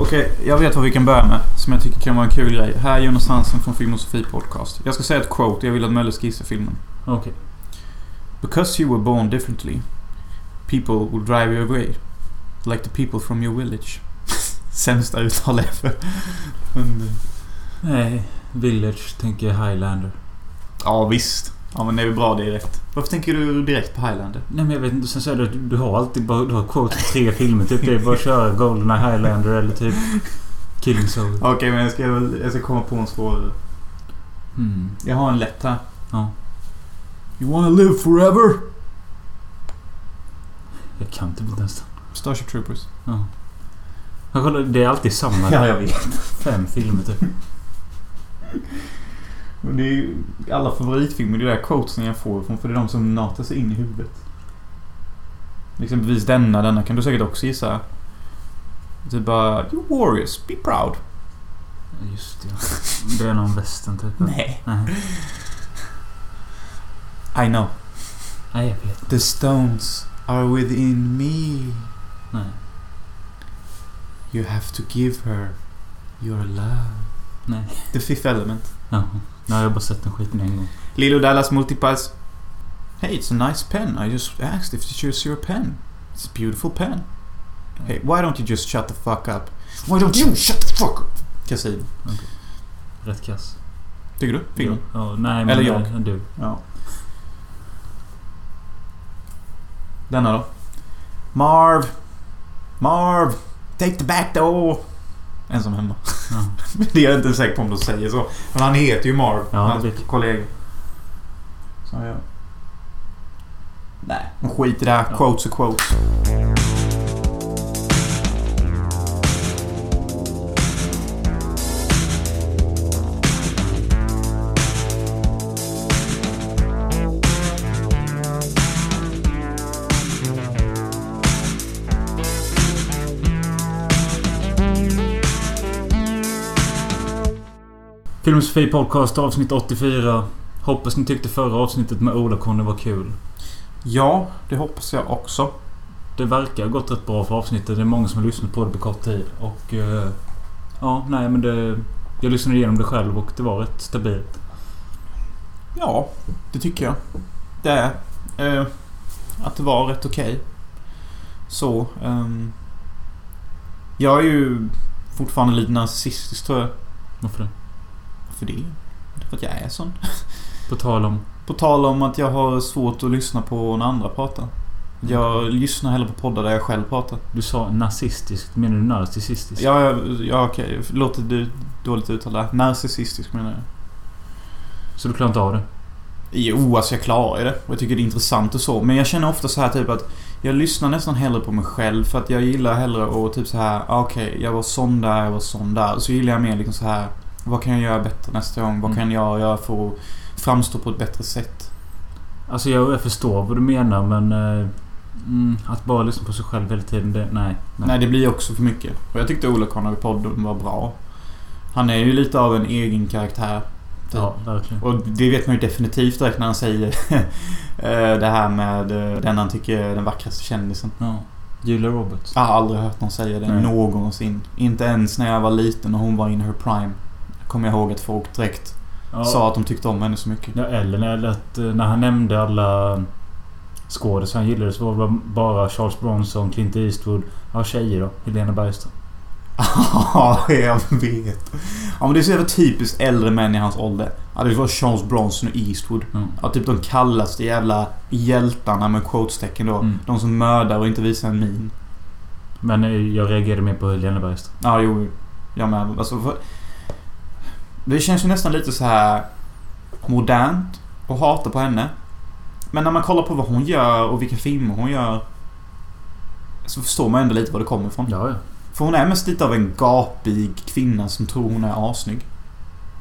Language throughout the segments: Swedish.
Okej, jag vet vad vi kan börja med. Som jag tycker kan vara en kul grej. Här är Jonas Hansen från Filmosofi Podcast. Jag ska säga ett quote. Jag vill att Möller ska gissa filmen. Okej. Because you were born differently, people will drive you away. Like the people from your village. Sämsta uttal ever. Men, eh, Nej, Village tänker jag Highlander. ja, visst. Ja, men det är väl bra det är rätt. Varför tänker du direkt på Highlander? Nej men jag vet inte. Sen säger du att du har alltid bara... Du har quote tre filmer. Typ det är bara att köra Goldeneye Highlander eller typ Killing Soul. Okej, men jag ska, jag ska komma på en svårare. Mm. Jag har en lätt här. Ja. You wanna live forever? Jag kan typ inte ens den. Starship Troopers. Ja. Jag kollar, det är alltid samma. jag vet. Fem filmer typ. Det är ju alla favoritfilmer, det är där quotesen jag får från, för det är de som natar sig in i huvudet. Exempelvis denna, denna kan du säkert också gissa. Typ bara You warriors, be proud. Just det. Det är någon västern typ. Nej. I know. Nej, jag vet. The stones are within me. Nej. You have to give her your love. Nej. The fifth element. Jaha. Nej, jag har bara sett den skiten en gång. Lilo Dallas Multipass. Hey, it's a nice pen. I just asked if you choose your pen. It's a beautiful pen. Hey, why don't you just shut the fuck up? Why don't you shut the fuck up? Casino. Rätt kass. Tycker du? Filmen? Ja, nej men... Eller jag. nej, Du. Ja. Denna då? Marv! Marv! Take the back door! Ensam hemma. Ja. det är jag inte säker på om de säger så. Men han heter ju Marv. Ja, hans vet kollega. Så ja. Nej, men skit i det här. Quotes och quotes. Filmosofi Podcast avsnitt 84. Hoppas ni tyckte förra avsnittet med Ola-Conny var kul. Ja, det hoppas jag också. Det verkar ha gått rätt bra för avsnittet. Det är många som har lyssnat på det på kort tid. Och... eh, ja, nej men det... Jag lyssnade igenom det själv och det var rätt stabilt. Ja, det tycker jag. Det är. Eh, att det var rätt okej. Så. ehm, jag är ju fortfarande lite narcissistisk tror jag. Varför det? För det? För att jag är sån. På tal om... På tal om att jag har svårt att lyssna på när andra pratar. Jag lyssnar hellre på poddar där jag själv pratar. Du sa nazistiskt. Menar du narcissistiskt? Ja, ja, ja okej. Låter det dåligt uttal där. Narcissistisk menar jag. Så du klarar inte av det? Jo, alltså jag klarar det. Och jag tycker det är intressant och så. Men jag känner ofta så här typ att jag lyssnar nästan hellre på mig själv för att jag gillar hellre att typ så här, ah, okej, jag var sån där, jag var sån där. Så gillar jag mer liksom så här, vad kan jag göra bättre nästa gång? Vad Mm. kan jag göra för att framstå på ett bättre sätt? Alltså jag, jag förstår vad du menar men... eh, mm, att bara lyssna på sig själv hela tiden, det... Nej. Nej, det blir också för mycket. Och jag tyckte Ola Conny i podden var bra. Han är ju lite av en egen karaktär. typ. Ja, verkligen. Och det vet man ju definitivt direkt när han säger eh, det här med eh, den han tycker är den vackraste kändisen. Ja. Julia Roberts. Jag har aldrig hört någon säga det Nej. någonsin. Inte ens när jag var liten och hon var in her prime. Kommer jag ihåg att folk direkt Ja. sa att de tyckte om henne så mycket. Ja, eller när, eh, när han nämnde alla skådisar han gillade så var det bara Charles Bronson, Clint Eastwood. Ja, tjejer då. Helena Bergström. Ja, jag vet. Ja, men det är så jävla typiskt äldre män i hans ålder. Ja, det var Charles Bronson och Eastwood. Mm. Ja, typ de kallaste jävla hjältarna med quotestecken då. Mm. De som mördar och inte visar en min. Men eh, jag reagerade mer på Helena Bergström. Ja, jo. Jag med. Alltså, för... Det känns ju nästan lite så här modernt att hata på henne. Men när man kollar på vad hon gör och vilka filmer hon gör. Så förstår man ändå lite var det kommer ifrån. Ja, ja. För hon är mest lite av en gapig kvinna som tror hon är assnygg.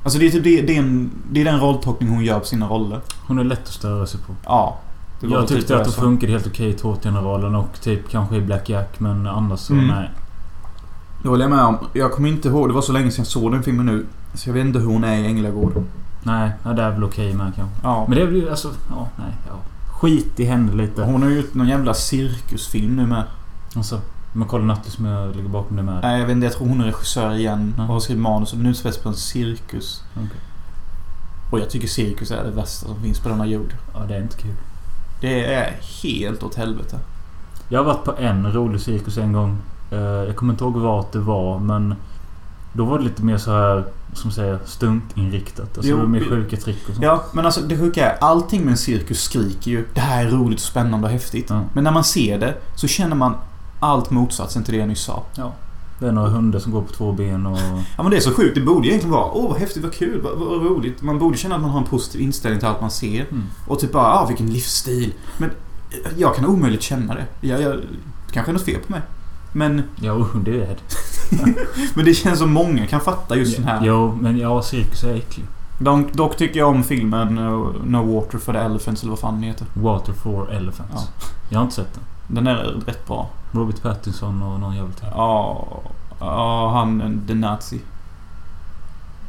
Alltså det är typ det, det, är en, det är den rolltolkning hon gör på sina roller. Hon är lätt att störa sig på. Ja. Jag typ tyckte det att hon funkade helt okej i Tårtgeneralen och typ kanske i Black Jack men annars så Mm. nej. Det håller jag med om. Jag kommer inte ihåg, det var så länge sedan jag såg den filmen nu. Så jag vet inte hur hon är i Änglagård. Nej, det är väl okej med kanske. Ja. Men det är väl alltså... Ja, nej. Ja. Skit i henne lite. Hon har ju gjort någon jävla cirkusfilm nu med. Alltså, Men Colin Nutley som jag ligger bakom det med. Nej, jag vet inte. Jag tror hon är regissör igen Ja. och har skrivit manus. Och den utspelar på en cirkus. Okej. Och jag tycker cirkus är det värsta som finns på denna jord. Ja, det är inte kul. Det är helt åt helvete. Jag har varit på en rolig cirkus en gång. Eh, Jag kommer inte ihåg vart det var men... Då var det lite mer så här som säger stuntinriktat. Alltså Jo, det var mer sjuka trick och sånt. Ja, men alltså det sjuka är allting med en cirkus skriker ju det här är roligt och spännande och häftigt. Ja. Men när man ser det så känner man allt motsatsen till det jag nyss sa. Det är några hundar som går på två ben och... Ja men det är så sjukt. Det borde egentligen vara åh vad häftigt, vad kul, vad, vad roligt. Man borde känna att man har en positiv inställning till allt man ser. Mm. Och typ bara, ah vilken livsstil. Men jag kan omöjligt känna det. Jag, jag, det kanske är något fel på mig. Men, Ja, det är det. men det känns som många kan fatta just den här. Jo, men ja, cirkus är äcklig. Dock, dock tycker jag om filmen eh, No Water for the Elephants eller vad fan den heter. Water for Elephants. Ja. Jag har inte sett den. Den är rätt bra. Robert Pattinson och någon jävel till. Ja, ja han en- the nazi.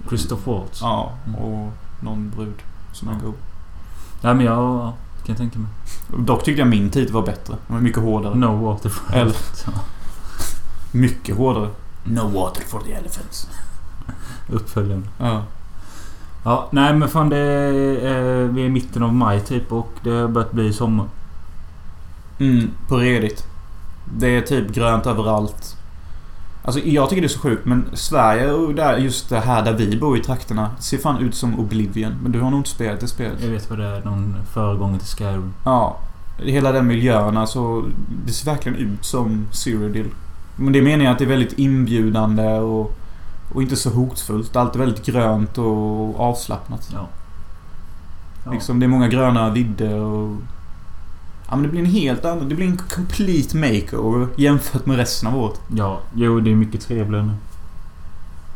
Christoph Waltz. Ja, och någon brud som är Ja. god. Nej men jag... Ja, kan jag tänka mig. Dock tyckte jag min tid var bättre. Den var mycket hårdare. No Water for Elephants. Mycket hårdare. No water for the elephants. Uppföljaren. Ja. Ja, nej men fan det är... eh, Vi är i mitten av maj typ och det har börjat bli sommar. Mm, på redigt. Det är typ grönt överallt. Alltså jag tycker det är så sjukt men Sverige och där, just det här där vi bor i trakterna ser fan ut som Oblivion. Men du har nog inte spelat det spelet? Jag vet vad det är. Någon föregångare till Skyrim. Ja. Hela den miljön alltså. Det ser verkligen ut som Cyrodiil. Men det menar jag att det är väldigt inbjudande och, och inte så hotfullt. Allt är väldigt grönt och avslappnat. Ja. ja. Liksom, det är många gröna vidder och... Ja men det blir en helt annan... Det blir en complete makeover jämfört med resten av året. Ja, jo det är mycket trevligare nu.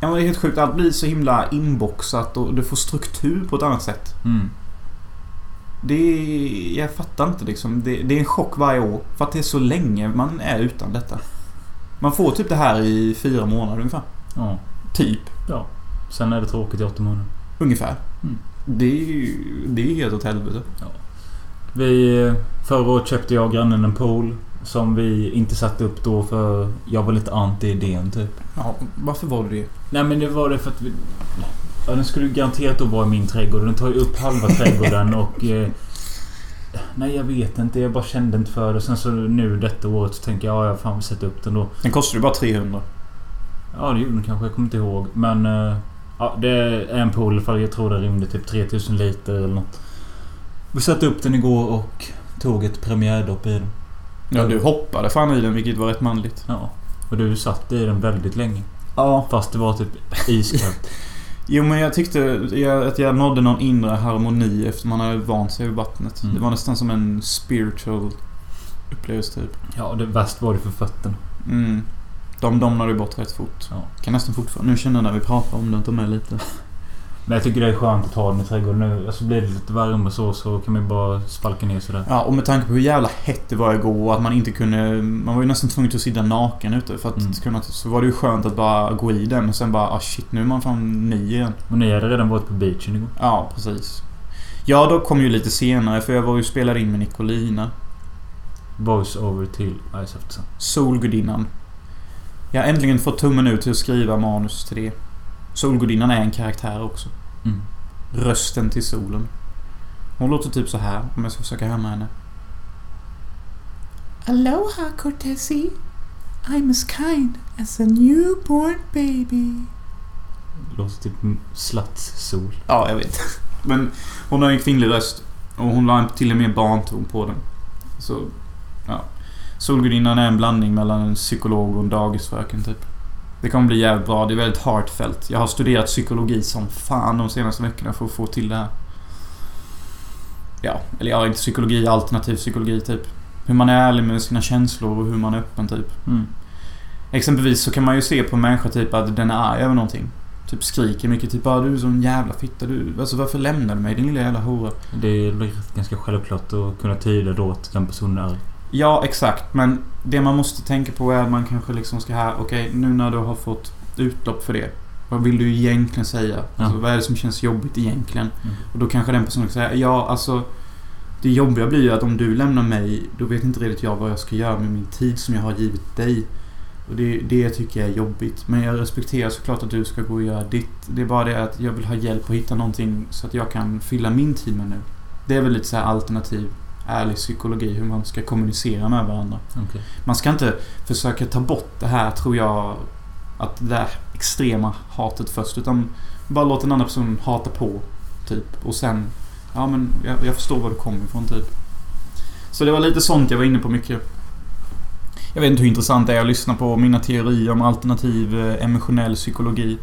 Ja men det är helt sjukt. Allt blir så himla inboxat och du får struktur på ett annat sätt. Mm. Det är... Jag fattar inte liksom. Det, det är en chock varje år. För att det är så länge man är utan detta. Man får typ det här i fyra månader ungefär. Ja. Typ. Sen är det tråkigt i åtta månader. Ungefär. Mm. Det är ju... Det är helt åt helvete. Vi... Förra året köpte jag och grannen en pool. Som vi inte satte upp då för jag var lite anti idén typ. Ja, varför var det det? Nej men det var det för att vi... Ja, den skulle garanterat då vara i min trädgård. Den tar ju upp halva trädgården och... Eh, nej jag vet inte. Jag bara kände inte för det. Sen så nu detta året så tänker jag ja, jag fan sätta upp den då. Den kostar ju bara 300. Ja det gjorde den kanske. Jag kommer inte ihåg. Men... Eh, ja det är en pool i alla fall. Jag tror det rymde typ 3000 liter eller något. Vi satte upp den igår och tog ett premiärdopp i den. Ja, du hoppade fan i den vilket var rätt manligt. Ja. Och du satt i den väldigt länge. Ja. Fast det var typ iskallt. Jo men jag tyckte jag, att jag nådde någon inre harmoni efter man hade vant sig vid vattnet. Mm. Det var nästan som en spiritual upplevelse typ. ja, det värst var det för fötterna. Mm. De domnade ju bort rätt fort. Ja. Kan nästan fortfarande... Nu känner jag när vi pratar om det att de är lite... Men jag tycker det är skönt att ta den i trädgården nu. Alltså blir det lite värme så, så kan man ju bara spalka ner sådär. Ja, och med tanke på hur jävla hett det var igår och att man inte kunde... Man var ju nästan tvungen att sitta naken ute för att Mm. kunna... Så var det ju skönt att bara gå i den och sen bara ah shit, nu är man fan ny igen. Och ni hade redan varit på beachen igår. Ja, precis. Jag då kom ju lite senare för jag var ju och spelade in med Nicolina. Voice over till Ice. Solgudinnan. Jag har äntligen fått tummen ut till att skriva manus till det. Solgudinnan är en karaktär också. Mm. Rösten till solen. Hon låter typ så här om jag ska försöka härma henne. Aloha Cortesi. I'm as kind as a newborn baby. Låter typ slats-sol. Ja, jag vet. Men hon har en kvinnlig röst. Och hon la till och med barnton på den. Så, ja. Solgudinnan är en blandning mellan en psykolog och en dagisfröken typ. Det kommer bli jävligt bra. Det är väldigt heartfelt. Jag har studerat psykologi som fan de senaste veckorna för att få till det här. Ja, eller ja, inte psykologi, alternativ psykologi typ. Hur man är ärlig med sina känslor och hur man är öppen typ. Mm. Exempelvis så kan man ju se på en människa typ att den är arg över någonting. Typ skriker mycket typ ah, du är sån jävla fitta du. Alltså varför lämnar du mig din lilla jävla hora? Det är ganska självklart att kunna tyda då att den personen är arg. Ja, exakt. Men det man måste tänka på är att man kanske liksom ska här, okej nu när du har fått utlopp för det. Vad vill du egentligen säga? Alltså, Ja. vad är det som känns jobbigt egentligen? Mm. Och då kanske den personen säger ja alltså Det jobbiga blir ju att om du lämnar mig, då vet inte riktigt jag vad jag ska göra med min tid som jag har givit dig. Och det, det tycker jag är jobbigt. Men jag respekterar såklart att du ska gå och göra ditt. Det är bara det att jag vill ha hjälp att hitta någonting så att jag kan fylla min tid med nu. Det är väl lite så här alternativ, ärlig psykologi, hur man ska kommunicera med varandra. Okej. Man ska inte försöka ta bort det här, tror jag, att det där extrema hatet först. Utan bara låt den andra personen hata på, typ. Och sen, ja men jag, jag förstår var du kommer ifrån, typ. Så det var lite sånt jag var inne på mycket. Jag vet inte hur intressant det är att lyssna på mina teorier om alternativ eh, emotionell psykologi.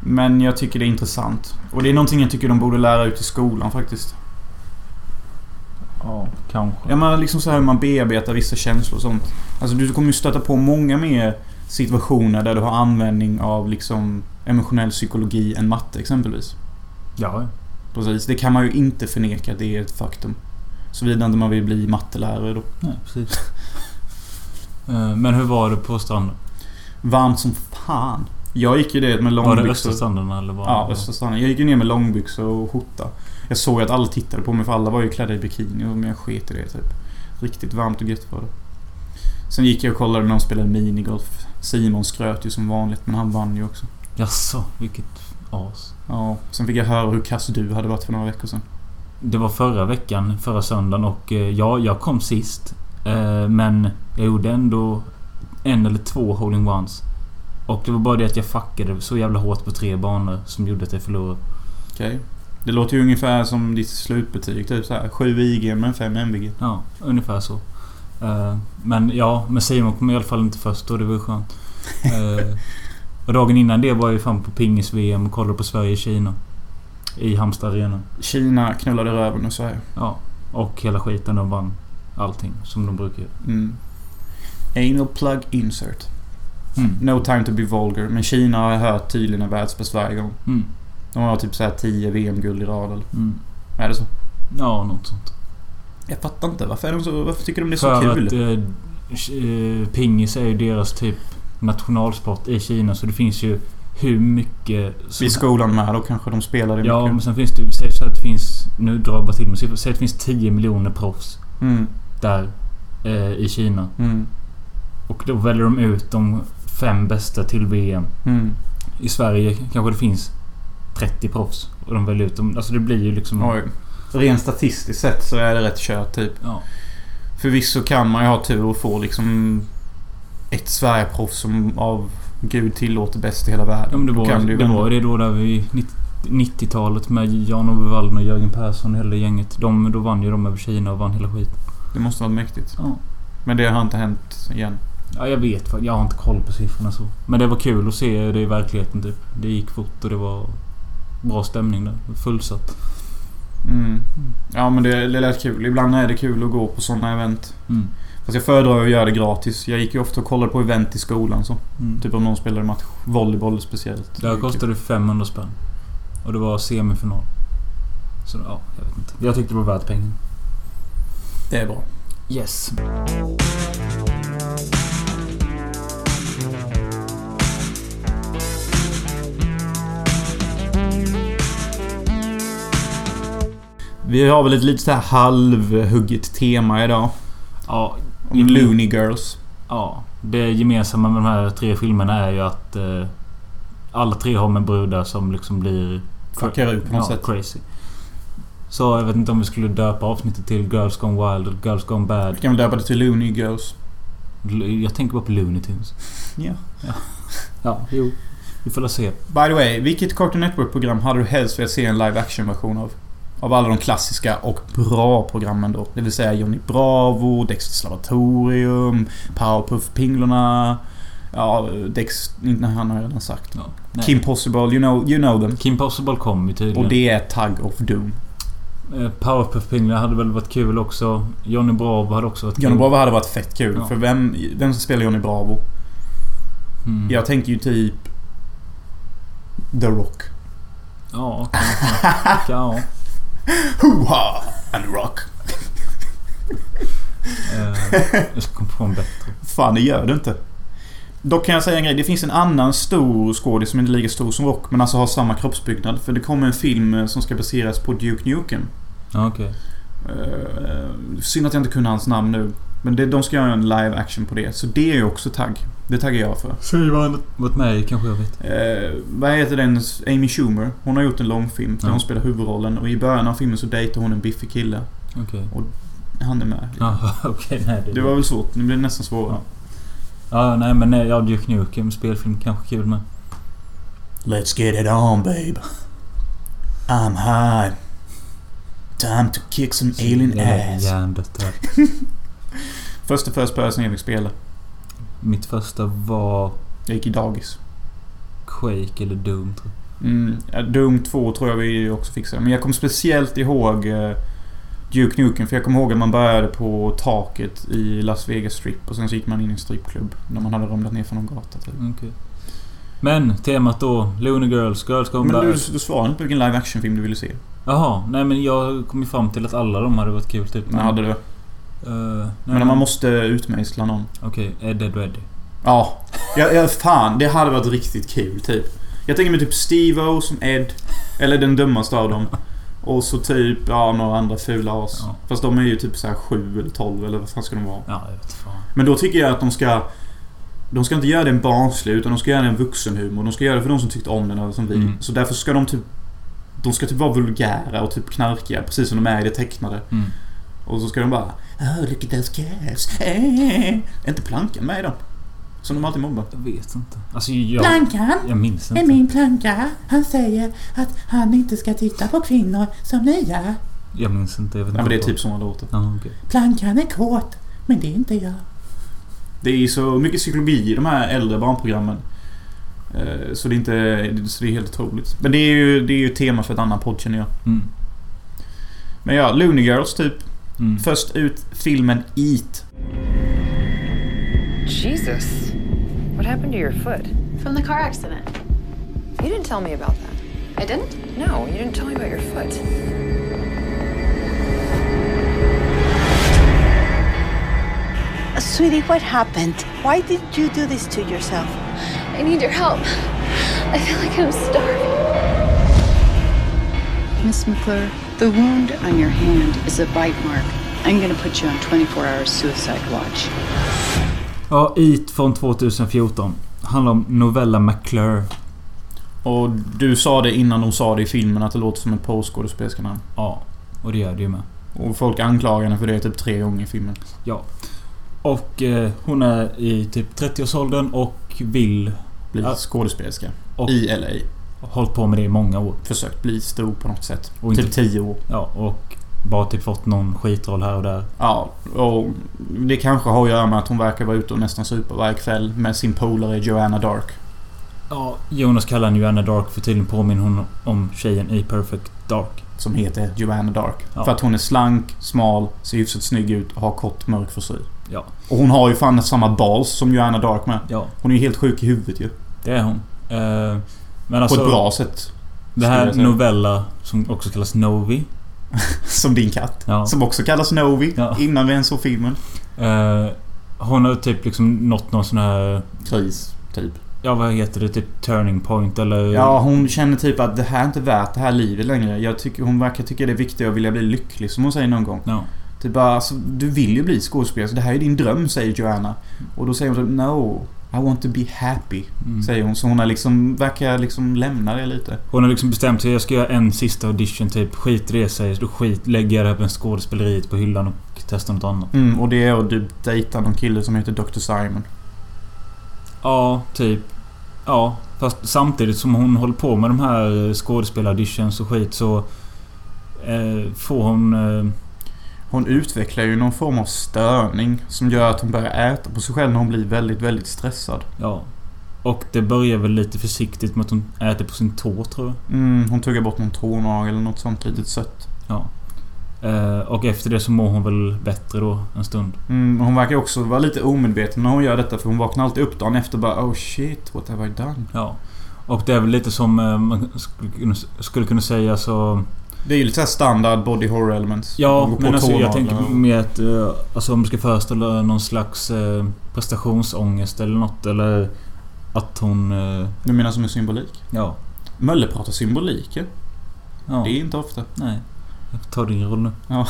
Men jag tycker det är intressant. Och det är någonting jag tycker de borde lära ut i skolan faktiskt. Ja, kanske. Ja men liksom så här hur man bearbetar vissa känslor och sånt. Alltså du kommer ju stöta på många mer situationer där du har användning av liksom emotionell psykologi än matte exempelvis. Ja. Precis. Det kan man ju inte förneka. Det är ett faktum. Såvida inte man vill bli mattelärare då. Nej, precis. Eh, Men hur var det på stranden? Varmt som fan. Jag gick ju det med Var det långbyxor. östra stranden eller var Ja, östra stranden. Jag gick ju ner med långbyxor och skjorta. Jag såg att alla tittade på mig för alla var ju klädda i bikini och men jag sket i det typ. Riktigt varmt och gött var det. Sen gick jag och kollade när de spelade minigolf. Simon skröt ju som vanligt men han vann ju också. Jaså, vilket as. Ja, sen fick jag höra hur kass du hade varit för några veckor sedan. Det var förra veckan, förra söndagen och eh, ja, jag kom sist. Eh, Men jag gjorde ändå en eller två holding-ones. Och det var bara det att jag fuckade så jävla hårt på tre banor som gjorde att jag förlorade. Okej. Det låter ju ungefär som ditt slutbetyg. Typ såhär 7 IG men 5 MVG. Ja, ungefär så. Eh, Men ja, men Simon kom i alla fall inte först och det var ju skönt. Eh, Och dagen innan det var jag fan på pingis-VM och kollade på Sverige-Kina. I Halmstad Arena. Kina knullade röven och Sverige. Ja. Och hela skiten, de vann allting som de brukar göra. Mm. Anal plug insert. Mm. No time to be vulgar. Men Kina har jag hört tydligen är världsbäst varje gång. Mm. De har typ såhär 10 VM-guld i rad eller? Mm. Är det så? Ja, något sånt. Jag fattar inte. Varför, är de så, varför tycker de det är så För kul? att eh, eh, pingis är ju deras typ nationalsport i Kina så det finns ju hur mycket... som- I skolan med då kanske de spelar det Ja, men mycket. sen finns det... Säg så att det finns... Nu drar jag bara till med siffror. Säg att det finns 10 miljoner proffs Mm. där eh, i Kina. Mm. Och då väljer de ut de fem bästa till VM. Mm. I Sverige kanske det finns 30 proffs. Och de väljer ut dem. Alltså det blir ju liksom... Oj. Rent statistiskt sett så är det rätt kört typ. Ja. Förvisso kan man ju ha tur och få liksom ett Sverigeproffs som av Gud tillåter bäst i hela världen. Ja men det var, kan ju det, vända. var ju det då där vi... 90-talet med Jan-Ove Wallner och Jörgen Persson och hela gänget. De, då vann ju de över Kina och vann hela skiten. Det måste vara mäktigt. Ja. Men det har inte hänt igen. Ja, jag vet. Jag har inte koll på siffrorna så. Men det var kul att se det i verkligheten typ. Det gick fort och det var bra stämning där. Fullsatt. Mm. Ja men det, det lät kul. Ibland är det kul att gå på sådana event. Mm. Fast jag föredrar att göra det gratis. Jag gick ju ofta och kollade på event i skolan så. Mm. Typ om någon spelade match. Volleyboll speciellt. Det här kostade 500 spänn. Och det var semifinal. Så ja, jag vet inte. Jag tyckte det var värt pengen. Det är bra. Yes. Vi har väl ett lite så här halvhugget tema idag. Ja, Om Looney Girls. ja. Det gemensamma med de här tre filmerna är ju att eh, alla tre har med brudar som liksom blir... Fuckar ut på något ja, sätt. crazy. Så jag vet inte om vi skulle döpa avsnittet till Girls Gone Wild eller Girls Gone Bad. Vi kan väl döpa det till Looney Girls. Jag tänker bara på Looney Tunes. Ja. Ja, jo. Vi får väl se. By the way, vilket Cartoon Network-program hade du helst velat se en live action-version av? Av alla de klassiska och bra programmen då. Det vill säga Johnny Bravo, Dexters Laboratorium, Powerpuff-Pinglorna... Ja, Dex... Nej, han har jag redan sagt. Ja. Kim Possible, you know, you know them. Kim Possible kom ju tydligen. Och det är Tug of Doom. Eh, Powerpuff-Pingla hade väl varit kul också. Johnny Bravo hade också varit kul. Johnny Bravo hade varit fett kul. Ja. För vem, vem som spelar Johnny Bravo? Mm. Jag tänker ju typ... The Rock. Ja, kanske. ja. Hoo-ha! And Rock. Eh, jag ska komma på en bättre. Fan, det gör det inte. Dock kan jag säga en grej. Det finns en annan stor skådis som inte är lika stor som Rock, men alltså har samma kroppsbyggnad. För det kommer en film eh, som ska baseras på Duke Nukem. Ja, okej. Uh, synd att jag inte kunde hans namn nu. Men det, de ska göra en live action på det. Så det är ju också tagg. Det taggar jag för. Säg vad han varit med i kanske jag vet. Eh, vad heter den? Amy Schumer. Hon har gjort en långfilm där Ja. hon spelar huvudrollen. Och i början av filmen så dejtar hon en biffig kille. Okej. Han är med. Okej. nej. Det, Det var väl svårt. Nu blir det nästan svårare. Ja, nej men nej, ja, Duke Nukem spelfilm kanske kul med. Let's get it on babe. I'm high. Time to kick some alien ass. Första first person jag fick spela. Mitt första var Jag gick i dagis. Quake eller Doom tror jag. Mm, ja, Doom 2 tror jag vi också fixade. Men jag kommer speciellt ihåg eh, Duke Nukem. För jag kommer ihåg att man började på taket i Las Vegas Strip. Och sen så gick man in i en strippklubb. När man hade ramlat ner från någon gata typ. Okej. Men temat då. Looney Girls, Girls Gone Men du, du svarade inte på vilken live action film du ville se. Jaha, nej men jag kom ju fram till att alla de hade varit kul typ. Men hade du? Uh, Men man måste utmejsla någon. Okej, Ed Ed Ready. Ja. ja, ja. Fan, det hade varit riktigt kul typ. Jag tänker mig typ Steve-O som Ed. Eller den dummaste av dem. Och så typ, ja, några andra fula as. Ja. Fast de är ju typ så här 7 eller 12 eller vad fan ska de vara? Ja, jag vet fan. Men då tycker jag att de ska... De ska inte göra den barnslig utan de ska göra den vuxenhumor. De ska göra det för de som tyckte om den eller som vi. Mm. Så därför ska de typ... De ska typ vara vulgära och typ knarkiga. Precis som de är i det tecknade. Mm. Och så ska de bara... Oh, look at those calves. Eh. Är inte plankan med dem? Som de alltid mobbar. Jag vet inte. Alltså jag... Plankan Jag minns är inte. min planka. Han säger att han inte ska titta på kvinnor som ni gör. Jag minns inte. Jag vet Ja, inte men det är typ så man låter. Ja, okej. Plankan är kåt, men det är inte jag. Det är så mycket psykologi i de här äldre barnprogrammen. Eh, Så det är inte... Så det är helt otroligt. Men det är ju, det är ju tema för ett annat podd känner jag. Mm. Men ja, Looney Girls typ. Mm. Först ut filmen Eat. Jesus. What happened to your foot? From the car accident. You didn't tell me about that. I didn't? No, you didn't tell me about your foot. Sweetie, what happened? Why did you do this to yourself? I need your help. I feel like I'm starving. Miss McClure, the wound on your hand is a bite mark. I'm going to put you on 24 hours suicide watch. Ja, Eat från 2014. Handlar om Novella McClure. Och du sa det innan de sa det i filmen att det låter som ett porrskådespelerska namn. Ja, och det gör det ju med. Och folk anklagar henne för det typ tre gånger i filmen. Ja. Och eh, hon är i typ 30-årsåldern och vill... Bli Ja. skådespelerska. Och I LA. Hållit på med det i många år. Försökt bli stor på något sätt. Och typ inte- tio år. Ja, och bara typ fått någon skitroll här och där. Ja, och det kanske har att göra med att hon verkar vara ute och nästan super varje kväll med sin polare Joanna Dark. Ja, Jonas kallar henne ju Anna Dark för tydligen påminner hon om tjejen i Perfect Dark. Som heter Joanna Dark. Ja. För att hon är slank, smal, ser hyfsat snygg ut och har kort mörk frisyr. Ja. Och hon har ju fan samma balls som Joanna Dark med. Ja, Hon är ju helt sjuk i huvudet ju. det är hon. Eh, men alltså... på ett bra sätt. Det här. Novella, som också kallas Novi. Som din katt. Ja. Som också kallas Novi. Ja. Innan vi ens såg filmen. Eh, hon har typ liksom nått någon sån här... Kris, typ. Ja, vad heter det? Typ turning point eller... Ja, hon känner typ att det här är inte värt det här livet längre. Jag tycker, hon verkar tycka det är viktigt att vilja bli lycklig, som hon säger någon gång. Ja. Typ bara, alltså, du vill ju bli skådespelare, så det här är din dröm, säger Joanna. Och då säger hon typ No, I want to be happy. Mm. Säger hon. Så hon har liksom, verkar liksom lämna det lite. Hon har liksom bestämt sig. Jag ska göra en sista audition typ. Skit i det säger Då skit, lägger med skådespeleriet på hyllan och testar något annat. Mm, och det är att du dejtar någon kille som heter Dr. Simon. Ja, typ. Ja, fast samtidigt som hon håller på med de här skådespelarauditions och skit så... Eh, får hon... Eh, Hon utvecklar ju någon form av störning som gör att hon börjar äta på sig själv när hon blir väldigt, väldigt stressad. ja. Och det börjar väl lite försiktigt med att hon äter på sin tå tror jag. Mm, hon tuggar bort någon tånagel eller något sånt litet sött. Ja. Eh, och efter det så mår hon väl bättre då en stund. Mm, hon verkar också vara lite omedveten när hon gör detta för hon vaknar alltid upp dagen efter bara Oh shit, what have I done? Ja. Och det är väl lite som eh, man skulle kunna säga så... Det är ju lite standard body horror elements. Ja, men alltså jag tänker mer att... eh, Alltså om du ska föreställa någon slags eh, prestationsångest eller något eller... Att hon... eh, Du menar som en symbolik? Ja. Mölle pratar symbolik ja. Det är inte ofta. Nej. Ta din roll nu. Ja.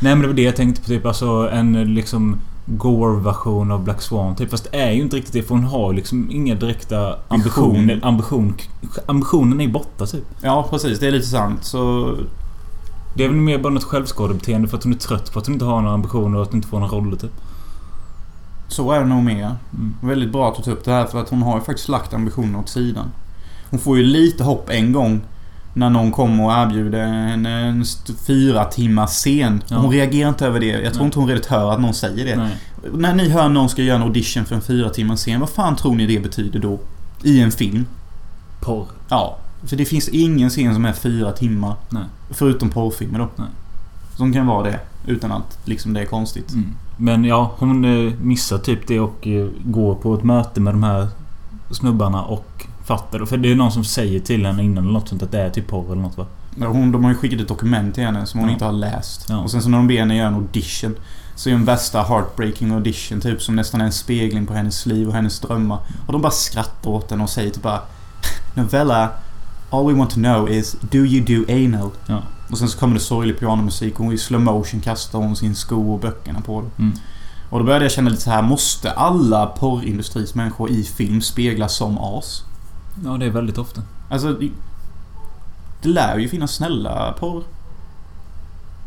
Nej men det var det jag tänkte på. Typ alltså en liksom Gore-version av Black Swan. Typ, fast det är ju inte riktigt det. För hon har liksom inga direkta ambitioner. Ambition, ambitionen är borta typ. Ja, precis. Det är lite sant. Så... Det är väl mer bara något självskadebeteende för att hon är trött på att hon inte har några ambitioner och att hon inte får några roller typ. Så är det nog mer. Mm. Väldigt bra att du tog upp det här för att hon har ju faktiskt lagt ambitionen åt sidan. Hon får ju lite hopp en gång. När någon kommer och erbjuder en, en fyra timmars scen. Ja. Hon reagerar inte över det. Jag tror Nej. inte hon redigt hör att någon säger det. Nej. När ni hör någon ska göra en audition för en fyra timmars scen. Vad fan tror ni det betyder då? I en film? Porr. Ja. För det finns ingen scen som är fyra timmar. Nej. Förutom porrfilmer då. Nej. Som kan vara det. Utan att liksom det är konstigt. Mm. Men ja, hon eh, missar typ det och eh, går på ett möte med de här snubbarna och fattar det. För det är någon som säger till henne innan eller något sånt att det är typ porr eller något va? Ja, Hon, de har ju skickat ett dokument till henne som hon Ja. inte har läst. Ja. Och sen så när de ber henne göra en audition. Så är det en värsta heartbreaking audition typ som nästan är en spegling på hennes liv och hennes drömmar. Och de bara skrattar åt henne och säger typ bara Novella All we want to know is Do you do anal? Ja. Och sen så kommer det sorglig pianomusik och i slow motion kastar hon sin sko och böckerna på dem. Mm. Och då började jag känna lite så här Måste alla porrindustris människor i film speglas som as? Ja, det är väldigt ofta. Alltså, det, det lär ju finnas snälla porr.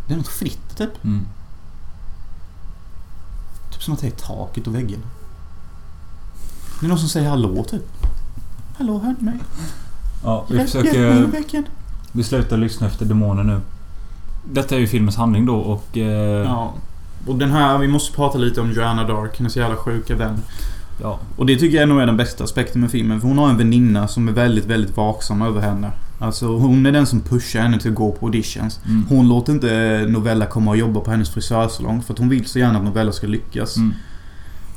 Det är något fritt typ. Mm. Typ som att det är taket och väggen. Det är någon som säger hallå typ. Hallå, hör ni mig? Ja, vi Hjälp- försöker... hjälp mig väggen. Vi slutar lyssna efter demoner nu. Detta är ju filmens handling då och... Eh, Ja. Och den här, vi måste prata lite om Joanna Dark, hennes jävla sjuka vän. Ja. Och det tycker jag nog är den bästa aspekten med filmen. För hon har en väninna som är väldigt, väldigt vaksam över henne. Alltså hon är den som pushar henne till att gå på auditions. Mm. Hon låter inte Novella komma och jobba på hennes frisörsalong för att hon vill så gärna att Novella ska lyckas. Mm.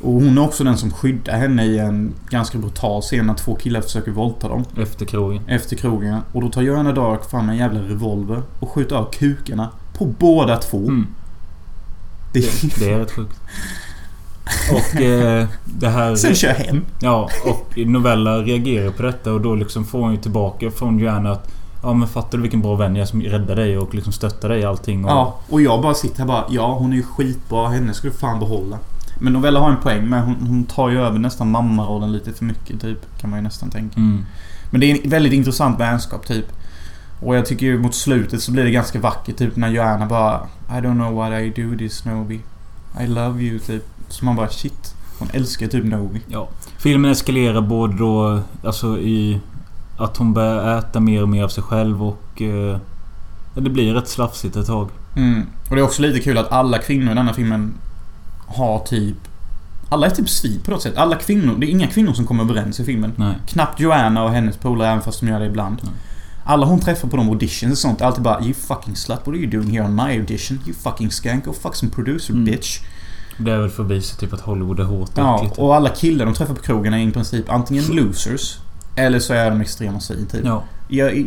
Och hon är också den som skyddar henne i en ganska brutal scen när två killar försöker våldta dem. Efter krogen. Efter krogen. Och då tar Joanna Dark fram en jävla revolver och skjuter av kukarna på båda två. Mm. Det, Det, det är rätt sjukt. Och eh, det här... Sen kör hem. Ja, och Novella reagerar på detta och då liksom får hon ju tillbaka från Joanna att Ja men fattar du vilken bra vän jag är som räddar dig och liksom stöttar dig i allting och... Ja, och jag bara sitter här bara Ja, hon är ju skitbra. Henne ska du fan behålla. Men Novella har en poäng men hon, hon tar ju över nästan mammarollen lite för mycket typ. Kan man ju nästan tänka. Mm. Men det är en väldigt intressant vänskap typ. Och jag tycker ju mot slutet så blir det ganska vackert typ när Joanna bara I don't know what I do this Novi. I love you typ. Så man bara shit. Hon älskar typ Novi. Ja. Filmen eskalerar både då alltså i att hon börjar äta mer och mer av sig själv och... Eh, det blir rätt slafsigt ett tag. Mm. Och det är också lite kul att alla kvinnor i denna filmen har typ... Alla är typ svin på något sätt. Alla kvinnor. Det är inga kvinnor som kommer överens i filmen. Nej. Knappt Joanna och hennes polare även fast de gör det ibland. Mm. Alla hon träffar på de auditions och sånt är alltid bara You fucking slut, what are you doing here on my audition? You fucking skank, go fuck some producer Mm. bitch. Det är väl för att visa typ att Hollywood är hårt och Ja, äckligt. och alla killar de träffar på krogen är i princip antingen losers eller så är de extrema svin typ. Ja. Jag,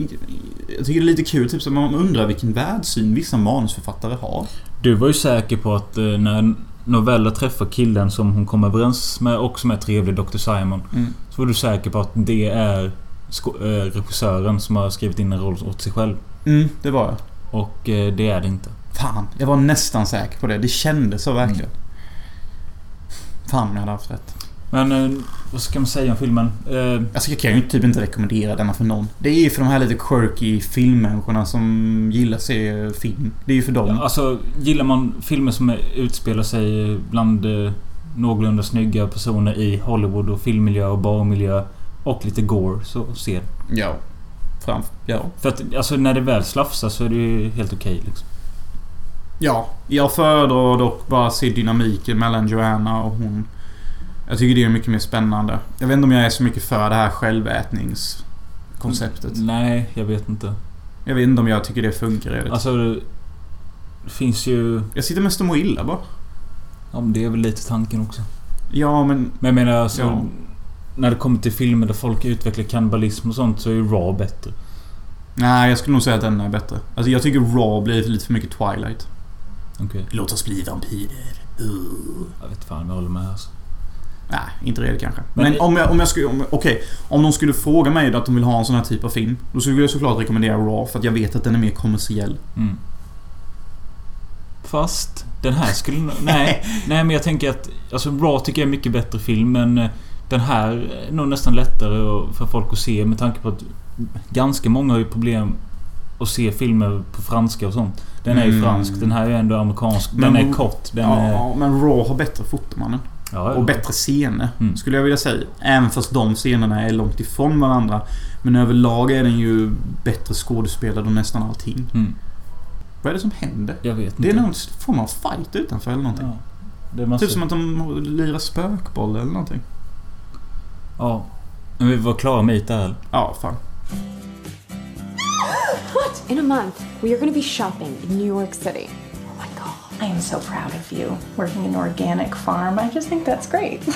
jag tycker det är lite kul, typ så man undrar vilken världssyn vissa manusförfattare har. Du var ju säker på att eh, när Novella träffar killen som hon kom överens med och som är trevlig, Dr. Simon. Mm. Så var du säker på att det är eh, regissören som har skrivit in en roll åt sig själv. Mm, det var jag. Och eh, det är det inte. Fan, jag var nästan säker på det. Det kändes så verkligen. Fan om jag hade haft rätt. Men eh, vad ska man säga om filmen? Eh, Alltså jag kan ju typ inte rekommendera denna för någon. Det är ju för de här lite quirky filmmänniskorna som gillar att se film. Det är ju för dem. alltså, gillar man filmer som är- utspelar sig bland eh, någorlunda snygga personer i Hollywood och filmmiljö och barmiljö och lite gore, så se den. Ja. Fram. Ja. För att alltså, när det väl slafsas så är det ju helt okej liksom. Ja. Jag föredrar dock bara se dynamiken mellan Joanna och hon. Jag tycker det är mycket mer spännande. Jag vet inte om jag är så mycket för det här självätningskonceptet. Nej, jag vet inte. Jag vet inte om jag tycker det funkar redigt. Alltså, det finns ju... Jag sitter mest och mår illa bara. Ja, men det är väl lite tanken också. Ja, men... Men jag menar alltså... Ja. När det kommer till filmer där folk utvecklar kannibalism och sånt så är ju Raw bättre. Nej, jag skulle nog säga att den är bättre. Alltså jag tycker Raw blir lite för mycket Twilight. Okej. Låt oss bli vampyrer. Uh. Jag vet fan om jag håller med alltså. Nej, inte det kanske. Men- Men, om jag, om jag skulle... Okej. Om de skulle fråga mig att de vill ha en sån här typ av film. Då skulle jag såklart rekommendera Raw för att jag vet att den är mer kommersiell. Mm. fast den här skulle... Nej, nej men jag tänker att... Alltså Raw tycker jag är mycket bättre film men eh, den här är nog nästan lättare för folk att se med tanke på att ganska många har ju problem att se filmer på franska och sånt. Den är ju Mm. fransk. Den här är ju ändå amerikansk. Den Men- är kort. Den är... Ja, men Raw har bättre foto mannen. Ja, ja. Och bättre scener. Mm. Skulle jag vilja säga. Även fast de scenerna är långt ifrån varandra. Men överlag är den ju bättre skådespelad och nästan allting. Mm. Vad är det som händer? Jag vet Det är inte. någon form av fight utanför eller någonting. Ja. Är massa... Typ som att de lirar spökboll eller någonting. Ja. Men vi var klara med det här. Ja, fan. What? In a month, we are going to be shopping in New York City. Oh my god, I am so proud of you. Working in an organic farm, I just think that's great.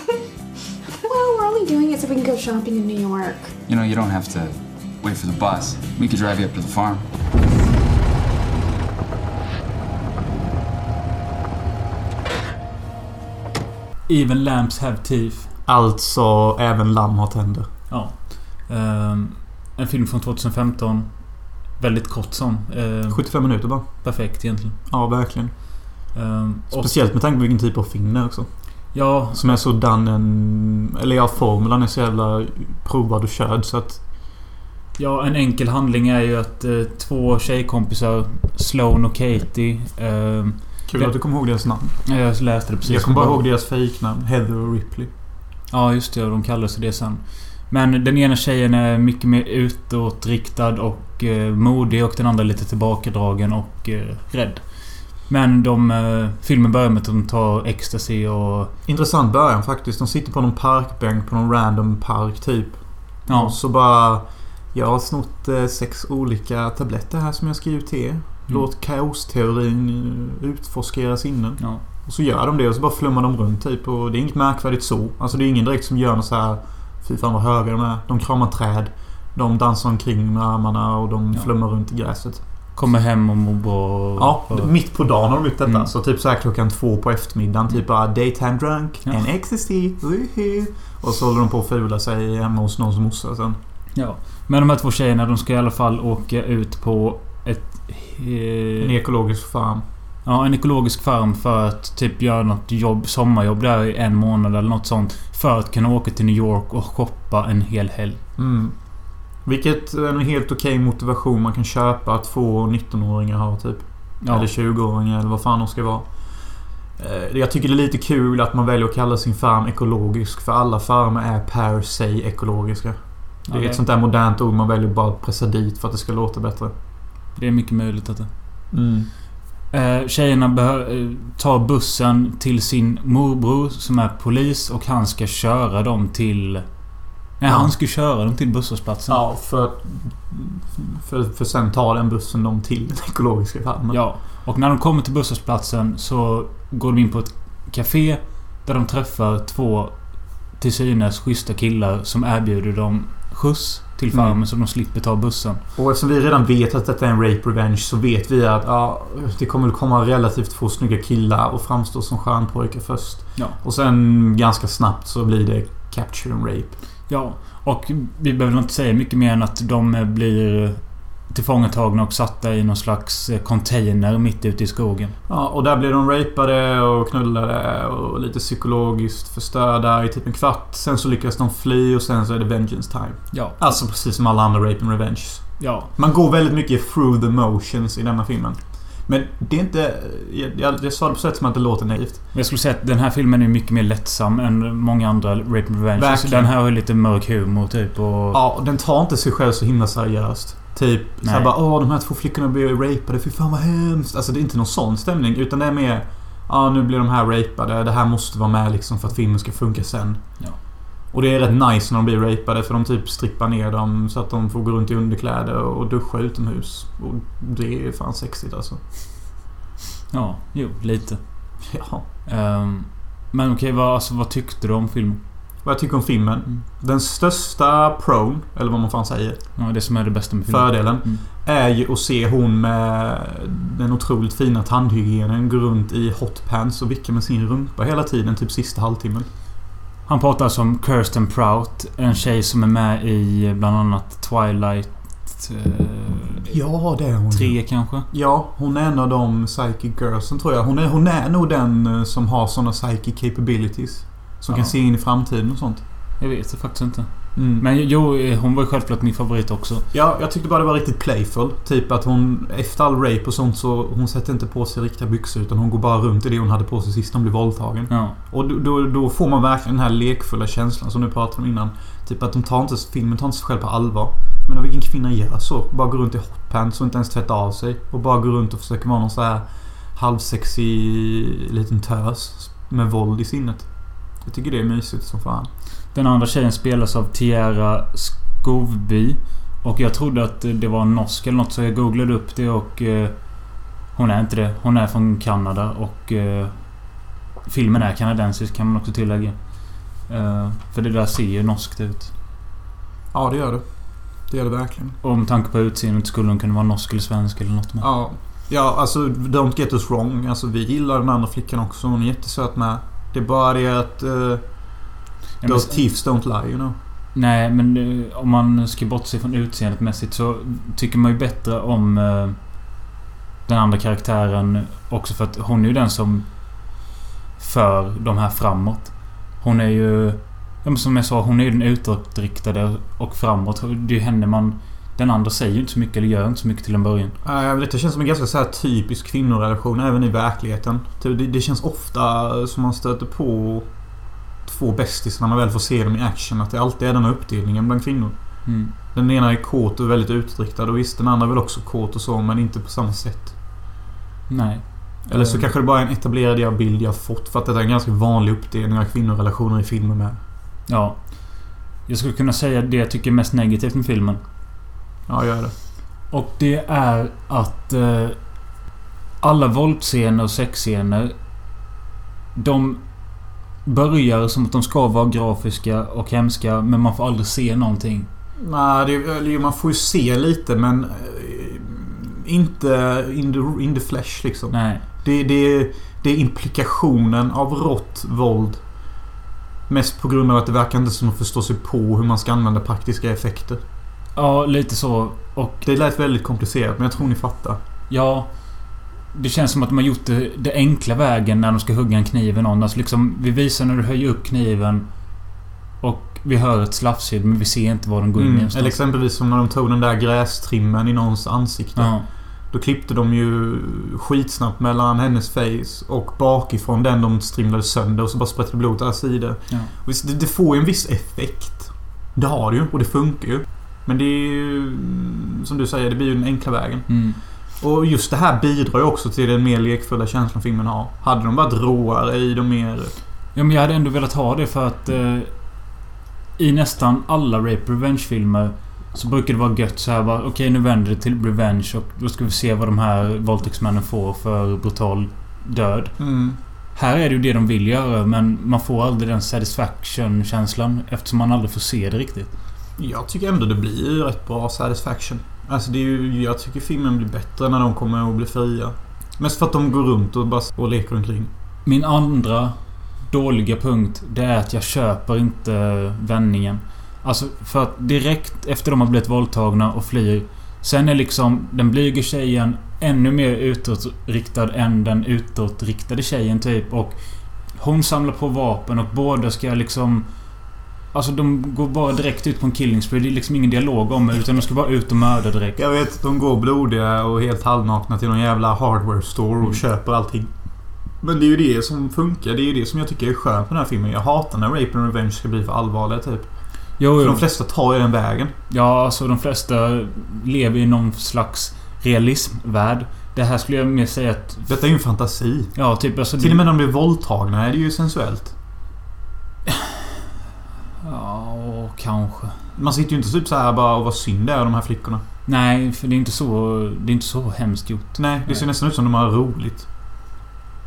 Well, we're only doing it so we can go shopping in New York. You know, you don't have to wait for the bus. We could drive you up to the farm. Even lamps have teeth. Alltså, även lamm har tänder. Ja. Ehm, en film från 2015. Väldigt kort sån. Ehm, 75 minuter bara. perfekt egentligen. Ja, verkligen. Ehm, Speciellt med tanke på vilken typ av film det är också. ja, Som är så done en... Eller ja, formulan är så jävla provad och körd så att... ja, en enkel handling är ju att eh, två tjejkompisar, Sloan och Katie. ehm, Kul att du kommer ihåg deras namn. jag läste det precis. jag kommer bara ihåg deras fejknamn. Heather och Ripley. Ja, just det. De kallar sig det sen. Men den ena tjejen är mycket mer utåtriktad och eh, modig och den andra lite tillbakadragen och eh, rädd. Men de... Eh, filmen börjar med att de tar ecstasy och... Intressant början faktiskt. De sitter på någon parkbänk på någon random park typ. Ja, Och så bara... Jag har snott eh, sex olika tabletter här som jag skrivit till er. Låt kaosteorin eh, utforska era sinnen. ja. Och så gör de det och så bara flummar de runt typ. Och det är inget märkvärdigt så. Alltså det är ingen direkt som gör något så här... Fy fan vad höga de är. De kramar träd. De dansar omkring med armarna och de Ja. flummar runt i gräset. Kommer hem och mår bra. Ja, och, mitt på dagen har de gjort detta. Mm. Så typ så här klockan två på eftermiddagen. Typ bara daytime drunk, Ja. en ecstasy. Och så håller de på att fula sig hemma hos någons morsa sen. ja. Men de här två tjejerna, de ska i alla fall åka ut på ett... En Eh, ekologisk farm. Ja, en ekologisk farm för att typ göra något jobb, sommarjobb där i en månad eller något sånt. För att kunna åka till New York och shoppa en hel helg. Mm. Vilket är en helt okej motivation man kan köpa att två 19-åringar har typ. Ja. Eller 20-åringar eller vad fan de ska vara. Eh, Jag tycker det är lite kul att man väljer att kalla sin farm ekologisk. För alla farmer är per se ekologiska. Det är Ja, ett sånt där modernt ord man väljer bara att pressa dit för att det ska låta bättre. Det är mycket möjligt att det... Mm. Eh, tjejerna eh, tar bussen till sin morbror som är polis och han ska köra dem till... Nej, Ja. han ska köra dem till busshållplatsen. Ja, för, för, för sen tar den bussen dem till den ekologiska farmen. Ja. Och när de kommer till busshållplatsen så går de in på ett café där de träffar två till synes schyssta killar som erbjuder dem skjuts till farmen Mm. så de slipper ta bussen. Och eftersom vi redan vet att detta är en rape revenge så vet vi att ja, det kommer komma relativt få snygga killar och framstå som stjärnpojkar först. Ja. Och sen ganska snabbt så blir det capture and rape. Ja, och vi behöver inte säga mycket mer än att de blir tillfångatagna och satta i någon slags eh, container mitt ute i skogen. Ja, och där blir de rapade och knullade och lite psykologiskt förstörda i typ en kvart. Sen så lyckas de fly och sen så är det vengeance time. Ja. Alltså precis som alla andra rape and revenge. Ja. Man går väldigt mycket through the motions i denna filmen. Men det är inte... Jag, jag, jag sa det på sätt som att det låter naivt. Jag skulle säga att den här filmen är mycket mer lättsam än många andra Rape and Revenge. Den här har ju lite mörk humor typ och... Ja, och den tar inte sig själv så himla seriöst. Typ såhär Nej. bara åh de här två flickorna blir rapade, fy fan vad hemskt. Alltså det är inte någon sån stämning. Utan det är mer... Ja, nu blir de här rapade. Det här måste vara med liksom för att filmen ska funka sen. Ja. Och det är rätt nice när de blir rapade för de typ strippar ner dem så att de får gå runt i underkläder och duscha utomhus. Och det är fan sexigt alltså. Ja, jo, lite. Ja. Ehm, men okej, vad, alltså, vad tyckte du om filmen? Vad jag tycker om filmen. Mm. Den största pron, eller vad man fan säger, Ja, det som är det bästa med filmen. fördelen. Mm. Är ju att se hon med den otroligt fina tandhygienen gå runt i hotpants och vicka med sin rumpa hela tiden, typ sista halvtimmen. Han pratar alltså om Kirsten Prout. En tjej som är med i bland annat Twilight... eh, Ja, det är hon. Tre kanske? Ja, hon är en av de psychic girlsen tror jag. Hon är, hon är nog den eh, som har såna psychic capabilities. Som Ja. kan se in i framtiden och sånt. Jag vet det faktiskt inte. Mm. Men jo, hon var ju självklart min favorit också. Ja, jag tyckte bara det var riktigt playful. Typ att hon efter all rape och sånt så hon sätter inte på sig riktiga byxor utan hon går bara runt i det hon hade på sig sist hon blev våldtagen. Ja. Och då, då, då får man verkligen den här lekfulla känslan som du pratade om innan. Typ att de tar inte, filmen tar inte sig själv på allvar. Men vilken kvinna gör så? Bara går runt i hotpants och inte ens tvättar av sig. Och bara går runt och försöker vara någon så här halvsexig liten tös. Med våld i sinnet. Jag tycker det är mysigt som fan. Den andra tjejen spelas av Tiara Skovby. Och jag trodde att det var en norsk eller något så jag googlade upp det och... Eh, hon är inte det. Hon är från Kanada och... Eh, filmen är kanadensisk kan man också tillägga. Eh, för det där ser ju norskt ut. Ja, det gör det. Det gör det verkligen. Och med tanke på utseendet skulle hon kunna vara norsk eller svensk eller något med. Ja. Ja, alltså don't get us wrong. Alltså vi gillar den andra flickan också. Hon är jättesöt med. Det är bara det att... Uh, Ja, those thieves don't lie, you know. Nej, men eh, om man ska bortse från utseendet mässigt så tycker man ju bättre om eh, den andra karaktären också för att hon är ju den som för de här framåt. Hon är ju... Som jag sa, hon är ju den utåtriktade och framåt. Det är ju henne man... Den andra säger ju inte så mycket eller gör inte så mycket till en början. Nej, men detta känns som en ganska så här typisk kvinnorelation även i verkligheten. Typ, Det, det känns ofta som man stöter på två bästisar när man väl får se dem i action. Att det alltid är den här uppdelningen bland kvinnor. Mm. Den ena är kåt och väldigt utåtriktad och visst, den andra är väl också kåt och så men inte på samma sätt. Nej. Eller så Eh, kanske det bara är en etablerad bild jag fått för att det är en ganska vanlig uppdelning av kvinnorelationer i filmer med. Ja. Jag skulle kunna säga det jag tycker är mest negativt med filmen. Ja, gör det. Och det är att eh, alla våldsscener och sexscener de börjar som att de ska vara grafiska och hemska men man får aldrig se någonting. Nej, det, man får ju se lite men... eh, Inte in the, in the flesh liksom. Nej. Det, det, det är implikationen av rått våld. Mest på grund av att det verkar inte som att förstå sig på hur man ska använda praktiska effekter. Ja, lite så. Och Det lät väldigt komplicerat men jag tror ni fattar. ja... Det känns som att de har gjort det, det enkla vägen när de ska hugga en kniv i någon. Alltså liksom, vi visar när du höjer upp kniven och vi hör ett slafsljud men vi ser inte var den går in Mm. Eller exempelvis som när de tog den där grästrimmen i någons ansikte. Ja. Då klippte de ju skitsnabbt mellan hennes face och bakifrån den de strimlade sönder och så bara sprätte blodet alla sidor. Ja. Det, det får ju en viss effekt. Det har det ju och det funkar ju. Men det är ju... Som du säger, det blir ju den enkla vägen. Mm. Och just det här bidrar ju också till den mer lekfulla känslan filmen har. Hade de varit råare i de mer... Ja, men jag hade ändå velat ha det för att... Eh, I nästan alla Rape Revenge-filmer så brukar det vara gött så här bara Okej, nu vänder det till Revenge och då ska vi se vad de här våldtäktsmännen får för brutal död. Mm. Här är det ju det de vill göra men man får aldrig den satisfaction-känslan eftersom man aldrig får se det riktigt. Jag tycker ändå det blir ju rätt bra satisfaction. Alltså det är ju... Jag tycker filmen blir bättre när de kommer att bli fria. Mest för att de går runt och bara och leker omkring. Min andra dåliga punkt det är att jag köper inte vändningen. Alltså för att direkt efter de har blivit våldtagna och flyr Sen är liksom den blyga tjejen ännu mer utåtriktad än den utåtriktade tjejen typ och Hon samlar på vapen och båda ska liksom Alltså de går bara direkt ut på en killing spree. Det är liksom ingen dialog om det utan de ska bara ut och mörda direkt. Jag vet, de går blodiga och helt halvnakna till någon jävla hardware store och Mm. köper allting. Men det är ju det som funkar. Det är ju det som jag tycker är skönt med den här filmen. Jag hatar när Rape and Revenge ska bli för allvarliga typ. Jo, För jo. de flesta tar ju den vägen. Ja, alltså de flesta lever i någon slags realismvärld. Det här skulle jag mer säga att... Detta är ju en fantasi. Ja, typ alltså... Till och med när de blir våldtagna är det ju sensuellt. Ja, kanske. Man sitter ju inte typ så här bara och vad synd det är de här flickorna. Nej, för det är inte så... Det är inte så hemskt gjort. Nej, det ser Nej. nästan ut som de har roligt.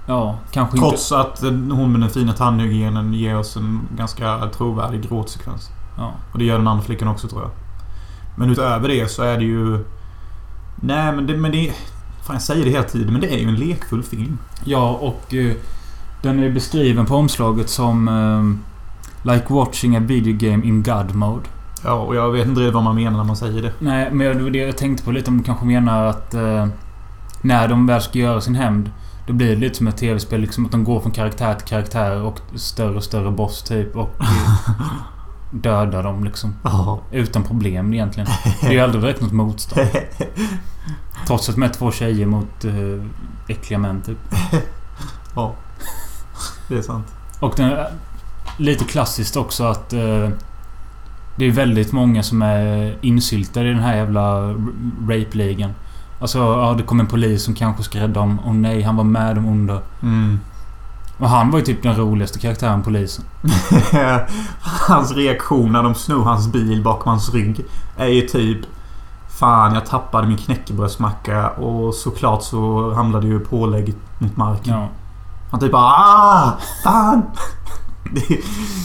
Ja, kanske inte... Trots att hon med den fina tandhygienen ger oss en ganska trovärdig gråtsekvens. Ja. Och det gör den andra flickan också tror jag. Men utöver det så är det ju... Nej men det... Men det fan jag säger det hela tiden men det är ju en lekfull film. Ja, och... eh, den är beskriven på omslaget som... eh, like watching a video game in God mode. Ja, och jag vet inte riktigt vad man menar när man säger det. Nej, men var det jag tänkte på lite om du kanske menar att... Eh, när de väl ska göra sin hämnd. Då blir det lite som ett tv-spel. Liksom att de går från karaktär till karaktär och större och större boss typ. Och dödar dem liksom. Ja. Utan problem egentligen. Det är ju aldrig direkt något motstånd. Trots att de är två tjejer mot eh, äckliga män typ. ja. Det är sant. Och den, lite klassiskt också att... Eh, det är väldigt många som är insyltade i den här jävla rape-ligan. Alltså, ja, det kom en polis som kanske ska rädda dem. Och nej, han var med de onda. Mm. Och han var ju typ den roligaste karaktären, polisen. hans reaktion när de snor hans bil bakom hans rygg är ju typ Fan, jag tappade min knäckebrödsmacka och såklart så hamnade ju pålägget mot marken. Ja. Han typ bara ah, Fan!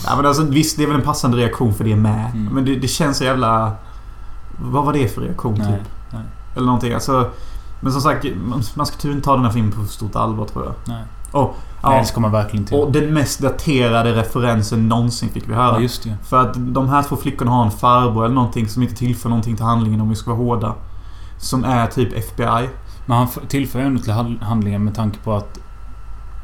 Ja, men alltså, visst, det är väl en passande reaktion för det med. Mm. Men det, det känns så jävla... Vad var det för reaktion Nej, typ? nej. Eller någonting. Alltså, men som sagt, man, ska inte ta den här filmen på för stort allvar tror jag. Nej. Och, Nej, ja, det ska man verkligen inte och den mest daterade referensen någonsin fick vi höra. Ja. För att de här två flickorna har en farbror eller någonting som inte tillför någonting till handlingen om vi ska vara hårda. Som är typ FBI. Men han tillför ju ändå till handlingen med tanke på att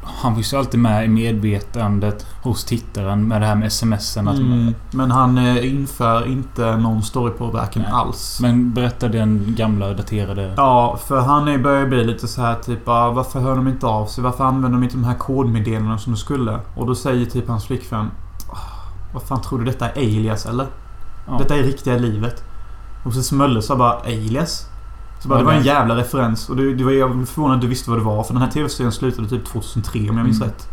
han finns ju alltid med i medvetandet hos tittaren med det här med smsen. Mm, men han eh, inför inte någon storypåverkan alls. Men berätta den gamla daterade... Ja, för han börjar bli lite så här typ ah, Varför hör de inte av sig? Varför använder de inte de här kodmeddelandena som de skulle? Och då säger typ hans flickvän "Ah, Vad fan tror du detta är alias eller? Ja. Detta är riktiga livet. Och så Smölle sa bara alias? Så bara, det var en jävla referens. Och det, det var, jag var förvånad att du visste vad det var. För den här tv-serien slutade typ 2003 om jag minns Mm. rätt.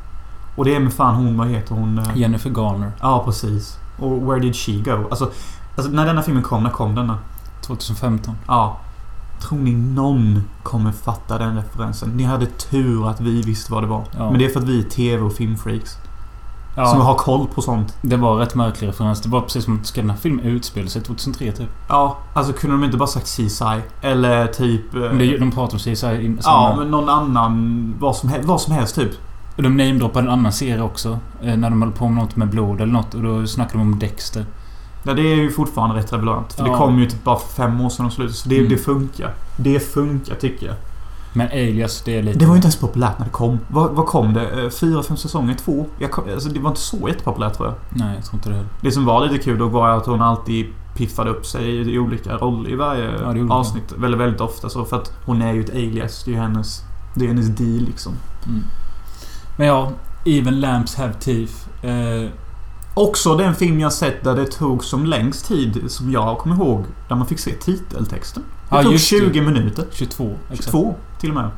Och det är med fan hon, vad heter hon? eh? Jennifer Garner. Ja, precis. Och Where Did She Go? Alltså, alltså när denna filmen kom, när kom denna? 2015. Ja. Tror ni någon kommer fatta den referensen? Ni hade tur att vi visste vad det var. Ja. Men det är för att vi är TV och filmfreaks. Ja, Som har koll på sånt. det var rätt märklig referens. Det var precis som att ska den här filmen utspela sig 2003 typ? Ja, alltså kunde de inte bara sagt CSI? Eller typ... eh, Men det, de pratar om CSI in, Ja, men någon annan... Vad som, hel- vad som helst typ. Och De namedroppade en annan serie också. Eh, när de höll på med något med blod eller något. Och då snackade de om Dexter. Ja, det är ju fortfarande rätt relevant. För det Ja. kom ju typ bara för fem år sedan och slut. Så det, Mm. det funkar. Det funkar tycker jag. Men Alias, det är lite... Det var ju inte ens populärt när det kom. Vad, vad kom det? Eh, Fyra, fem säsonger? Två? Jag kom, alltså, det var inte så jättepopulärt tror jag. Nej, jag tror inte det heller. Det som var lite kul då var att hon alltid piffade upp sig i, olika roller i varje Ja, avsnitt. Väldigt, väldigt ofta så. För att hon är ju ett alias. Det är ju hennes... Det är hennes deal liksom. Mm. Men ja, Even Lamps Have Teeth. Eh, Också den film jag sett där det tog som längst tid, som jag kommer ihåg, där man fick se titeltexten. Det Ja, tog just det. 20 minuter. 22. Exakt. 22 till och med.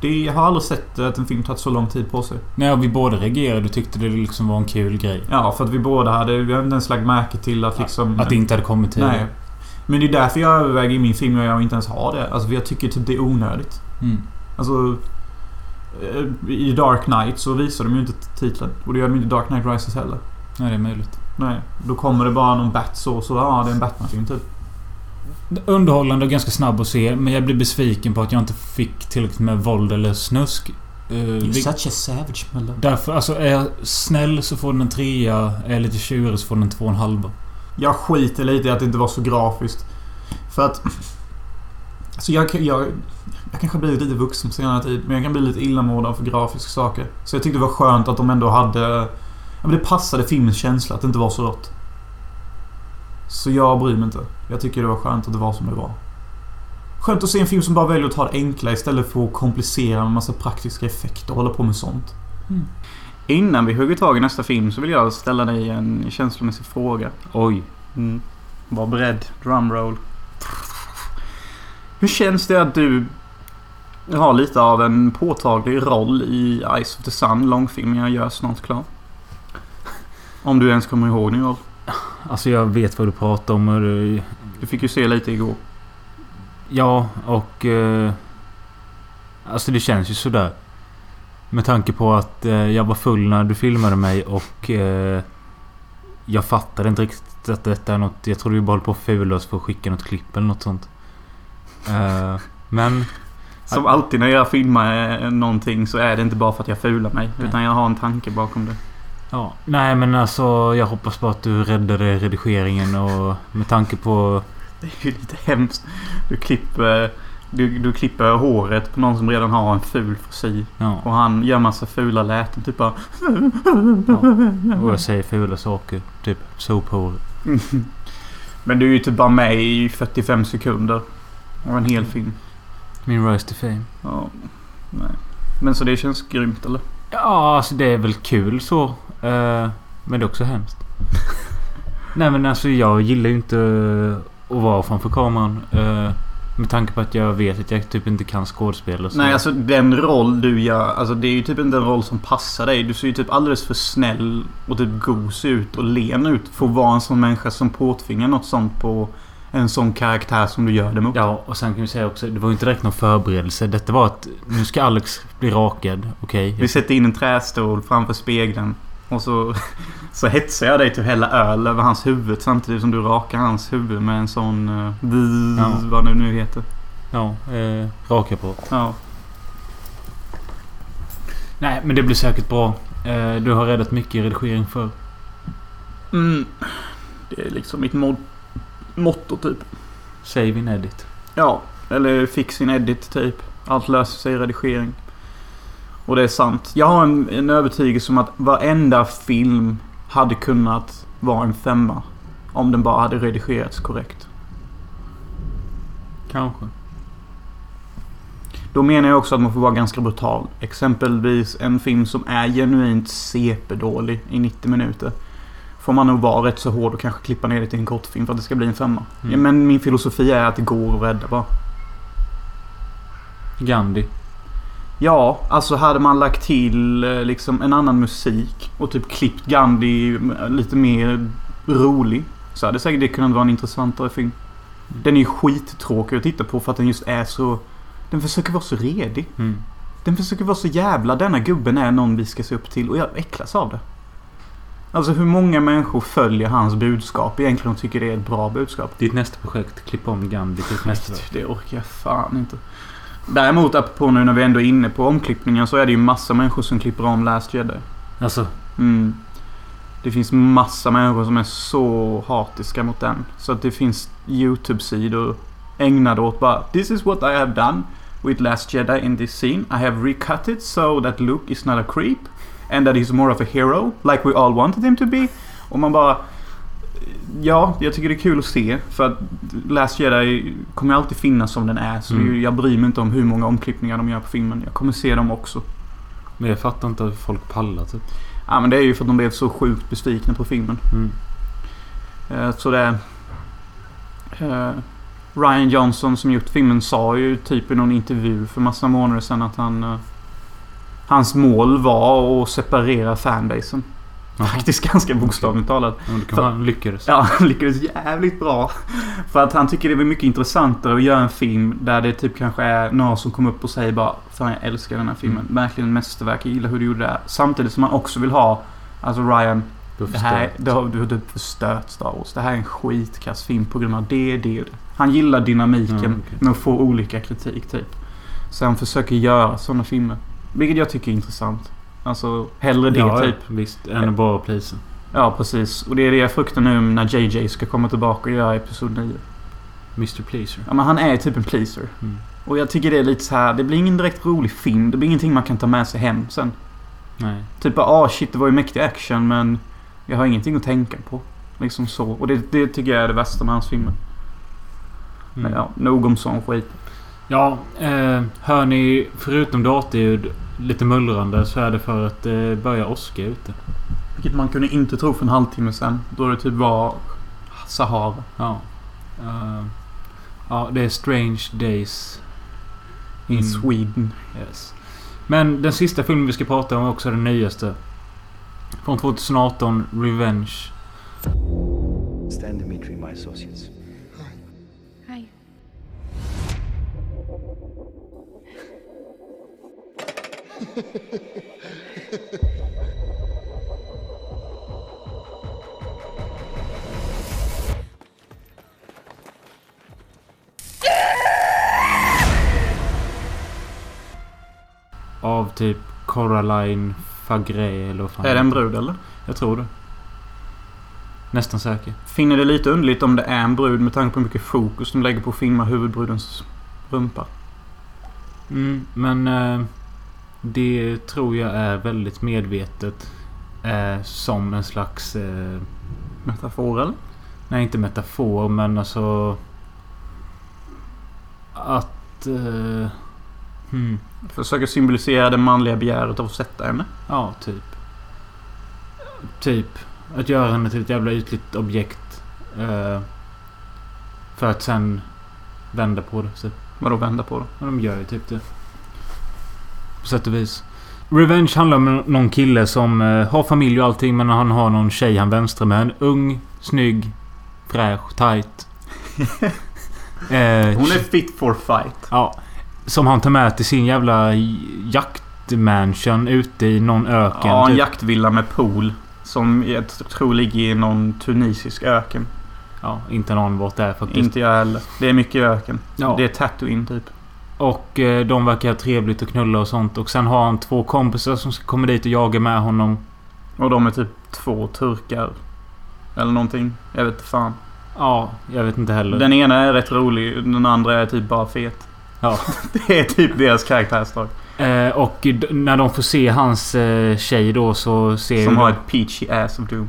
Det, jag har aldrig sett att en film tagit så lång tid på sig. Nej, och vi båda reagerade och tyckte det liksom var en kul grej. Ja, för att vi båda hade... Vi hade inte ens lagt märke till att liksom... Att det inte hade kommit tidigare. Nej. Men det är därför jag överväger i min film att jag inte ens har det. Alltså för jag tycker typ det är onödigt. Mm. Alltså... eh, I Dark Knight så visar de ju inte titeln. Och det gör de inte i Dark Knight Rises heller. Nej, det är möjligt. Nej. Då kommer det bara någon bat så, så ja, det är en Batman-film typ. Underhållande och ganska snabb att se, men jag blev besviken på att jag inte fick tillräckligt med våld eller snusk. Eh, You're such a savage, Mella. Därför, alltså är jag snäll så får den en trea. Är jag lite tjurig så får den en två och en halva. Jag skiter lite i att det inte var så grafiskt. För att... Alltså jag, jag, jag kanske har blivit lite vuxen på senare tid. Men jag kan bli lite illamående för grafiska saker. Så jag tyckte det var skönt att de ändå hade... Ja, men det passade filmens känsla att det inte var så rått. Så jag bryr mig inte. Jag tycker det var skönt att det var som det var. Skönt att se en film som bara väljer att ta det enkla istället för att komplicera med massa praktiska effekter och hålla på med sånt. Mm. Innan vi hugger tag i nästa film så vill jag ställa dig en känslomässig fråga. Oj. Mm. Var beredd. Drumroll. Hur känns det att du har lite av en påtaglig roll i Eyes of the Sun, långfilmen jag gör snart klar? Om du ens kommer ihåg din roll. Alltså jag vet vad du pratar om och det, Du fick ju se lite igår. Ja, och... Eh, alltså det känns ju sådär. Med tanke på att eh, jag var full när du filmade mig och... Eh, jag fattade inte riktigt att detta är något... Jag trodde vi bara höll på att fula oss för att skicka något klipp eller något sånt. Eh, men... Som alltid när jag filmar eh, någonting så är det inte bara för att jag fular mig. Nej. Utan jag har en tanke bakom det. Ja. Nej men alltså jag hoppas på att du räddade redigeringen och med tanke på... Det är ju lite hemskt. Du klipper, du, du klipper håret på någon som redan har en ful frisyr. Ja. Och han gör massa fula läten. Typ bara... Och jag säger fula saker. Typ sophår. Men du är ju typ bara med i 45 sekunder. Av en hel film. Min Rise to Fame. Ja. Nej. Men så det känns grymt eller? Ja, alltså det är väl kul så. Eh, men det är också hemskt. Nej men alltså jag gillar ju inte eh, att vara framför kameran. eh, med tanke på att jag vet att jag typ inte kan skådespela. Så. Nej, alltså den roll du gör. Alltså det är ju typ inte en roll som passar dig. Du ser ju typ alldeles för snäll och typ gos ut och len ut. För att vara en sån människa som påtvingar något sånt på en sån karaktär som du gör det mot. Ja, och sen kan vi säga också. Det var ju inte direkt någon förberedelse. Detta var att nu ska Alex bli rakad. Okej. Vi sätter in en trästol framför spegeln. Och så, så hetsar jag dig till att hälla öl över hans huvud samtidigt som du rakar hans huvud med en sån... Uh, Ja. Vad det nu heter. Ja, eh, rakapparat. Ja. Nej, men det blir säkert bra. Eh, du har räddat mycket i redigering för. Mm. Det är liksom mitt mod- motto typ. Save in edit. Ja, eller fix in edit typ. Allt löser sig i redigering. Och det är sant. Jag har en, en övertygelse om att varenda film hade kunnat vara en femma. Om den bara hade redigerats korrekt. Kanske. Då menar jag också att man får vara ganska brutal. Exempelvis en film som är genuint CP-dålig i 90 minuter. Får man nog vara rätt så hård och kanske klippa ner det till en kortfilm för att det ska bli en femma. Mm. Ja, men min filosofi är att det går att rädda bara. Gandhi. Ja, alltså hade man lagt till eh, liksom en annan musik och typ klippt Gandhi eh, lite mer rolig. Så hade säkert det kunnat vara en intressantare film. Den är ju skittråkig att titta på för att den just är så... Den försöker vara så redig. Mm. Den försöker vara så jävla denna gubben är någon vi ska se upp till och jag äcklas av det. Alltså hur många människor följer hans budskap egentligen och tycker det är ett bra budskap? Ditt nästa projekt. Klippa om Gandhi till ett mästerverk. Det orkar jag fan inte. Däremot apropå nu när vi ändå är inne på omklippningen så är det ju massa människor som klipper om Last Jedi. Alltså. Mm. Det finns massa människor som är så hatiska mot den. Så att det finns YouTube-sidor ägnade åt bara This is what I have done with Last Jedi in this scene. I have recut it so that Luke is not a creep. And that he's more of a hero. Like we all wanted him to be. Och man bara... Ja, jag tycker det är kul att se. För att Last Jedi kommer alltid finnas som den är. Så Mm. jag bryr mig inte om hur många omklippningar de gör på filmen. Jag kommer se dem också. Men jag fattar inte hur folk pallar typ. Ja men det är ju för att de blev så sjukt besvikna på filmen. Mm. Eh, Så det... eh, Ryan Johnson som gjort filmen sa ju typ i någon intervju för massa månader sedan att han... eh, Hans mål var att separera fanbasen. Faktiskt ganska bokstavligt talat. Ja, han lyckades. Ja, han lyckades jävligt bra. För att han tycker det är mycket intressantare att göra en film där det typ kanske är några som kommer upp och säger bara Fan jag älskar den här filmen. Mm. Verkligen mästerverk. Jag gillar hur du gjorde det här. Samtidigt som man också vill ha Alltså Ryan, Du har det här, har, du har typ förstört Star Wars. Det här är en skitkass film på grund av det, det och det. Han gillar dynamiken Ja, okej. med att få olika kritik typ. Så han försöker göra sådana filmer. Vilket jag tycker är intressant. Alltså, hellre det ja, typ. visst. Än att bara plisa. Ja, precis. Och det är det jag fruktar nu när JJ ska komma tillbaka och göra Episod 9. Mr Pleaser. Ja, men han är typ en pleaser. Mm. Och jag tycker det är lite så här. Det blir ingen direkt rolig film. Det blir ingenting man kan ta med sig hem sen. Nej. Typ ah shit, det var ju mäktig action men jag har ingenting att tänka på. Liksom så. Och det, det tycker jag är det värsta med hans filmer. Men Mm. ja, nog om sån skit. Ja, eh, hör ni förutom datorljud lite mullrande så är det för att det börjar åska ute. Vilket man kunde inte tro för en halvtimme sen. Då det typ var Sahara. Ja. Eh, ja, det är Strange Days. In in- Sweden. Yes. Men den sista filmen vi ska prata om är också den nyaste. Från 2018, Revenge. Av typ Coraline Fagre eller vad fan Är det en brud eller? Jag tror det. Nästan säker. Finner det lite underligt om det är en brud med tanke på hur mycket fokus de lägger på att filma huvudbrudens rumpa. Mm, men eh, det tror jag är väldigt medvetet. Eh, som en slags... Eh, Metafor eller? nej, inte metafor men alltså... Att... Eh, hmm, Försöker symbolisera det manliga begäret av att sätta henne. ja, typ. Typ. Att göra henne till ett jävla ytligt objekt. Eh, för att sen vända på det. Typ. Vadå vända på det? Ja, de gör ju typ det. På sätt och vis. Revenge handlar om någon kille som eh, har familj och allting men han har någon tjej han vänstrar med. En ung, snygg, fräsch, tight. eh, Hon är fit for fight. Ja. Som han tar med till sin jävla jaktmansion ute i någon öken. Ja, en typ. jaktvilla med pool. Som jag tror ligger i någon tunisisk öken. ja, inte någon vart det är faktiskt. Inte jag heller. Det är mycket öken. Ja. Det är Tatooine typ. Och eh, de verkar ha trevligt och knulla och sånt. Och sen har han två kompisar som ska komma dit och jaga med honom. Och de är typ två turkar. Eller någonting. Jag vet inte fan. Ja, jag vet inte heller. Den ena är rätt rolig. Den andra är typ bara fet. Ja. Det är typ deras karaktärsdrag. Eh, och när de får se hans eh, tjej då så ser Som har de- ett peachy ass of Doom.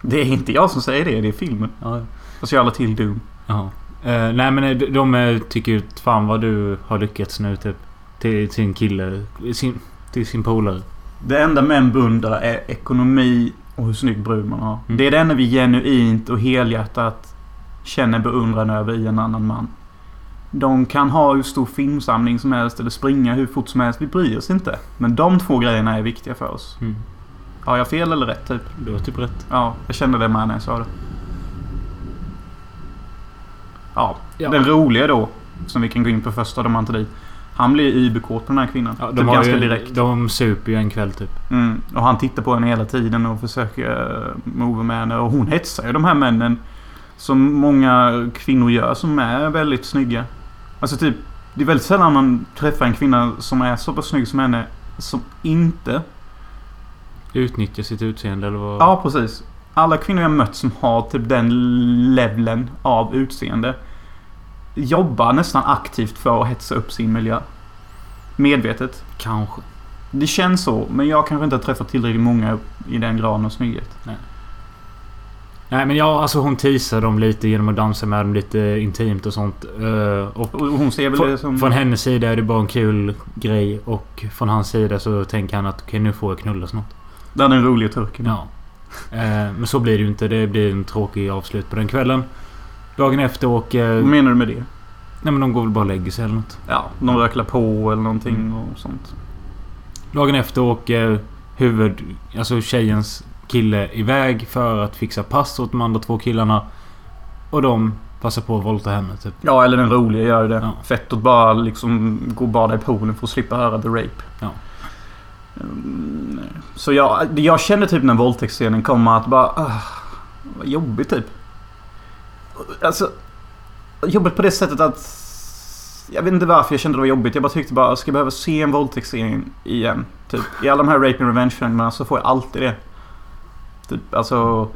Det är inte jag som säger det. Det är filmen. Ja, Fast jag alla till Doom. ja. Eh, nej men eh, de, de eh, tycker ju fan vad du har lyckats nu typ. Till sin kille. Sin, till sin polare. Det enda män beundrar är ekonomi och hur snygg brud man har. Mm. Det är det enda vi genuint och helhjärtat känner beundran över i en annan man. De kan ha hur stor filmsamling som helst eller springa hur fort som helst. Vi bryr oss inte. Men de två grejerna är viktiga för oss. Mm. Har jag fel eller rätt typ? Du har typ rätt. Ja, jag kände det med när jag sa det. Ja, Ja. den roliga då. Som vi kan gå in på första, dit. Han blir überkåt på den här kvinnan. Ja, typ de, har ganska ju, direkt. de super ju en kväll typ. Mm. Och han tittar på henne hela tiden och försöker uh, mova med henne. Och hon hetsar ju de här männen. Som många kvinnor gör som är väldigt snygga. Alltså typ. Det är väldigt sällan man träffar en kvinna som är så pass snygg som henne. Som inte... Utnyttja sitt utseende eller vad? Ja, precis. Alla kvinnor jag mött som har typ den leveln av utseende. Jobbar nästan aktivt för att hetsa upp sin miljö. Medvetet. Kanske. Det känns så, men jag kanske inte har träffat tillräckligt många i den graden av snygghet. Nej men ja, alltså hon teasar dem lite genom att dansa med dem lite intimt och sånt. Eh, och Och hon ser väl från, det som... från hennes sida är det bara en kul grej. Och från hans sida så tänker han att okej nu får jag knulla snart. Den är roliga turken. Ja. Eh, men så blir det ju inte. Det blir en tråkig avslut på den kvällen. Dagen efter åker... Vad menar du med det? Nej men de går väl bara och lägger sig eller något. Ja, de röklar på eller någonting Mm. och sånt. Dagen efter åker huvud... Alltså tjejens kille iväg för att fixa pass åt de andra två killarna. Och de passar på att våldta henne typ. Ja, eller den roliga gör det. Ja. Fett att bara liksom gå och bada i poolen för att slippa höra the rape. Ja. Mm, Så jag, jag kände typ när våldtäktsscenen kom att bara... Uh, vad jobbigt typ. Alltså... Jobbigt på det sättet att... Jag vet inte varför jag kände det var jobbigt. Jag bara tyckte bara, ska jag behöva se en våldtäktsscen igen? Typ. I alla de här Rape and Revenge-filmerna så får jag alltid det. Typ, alltså...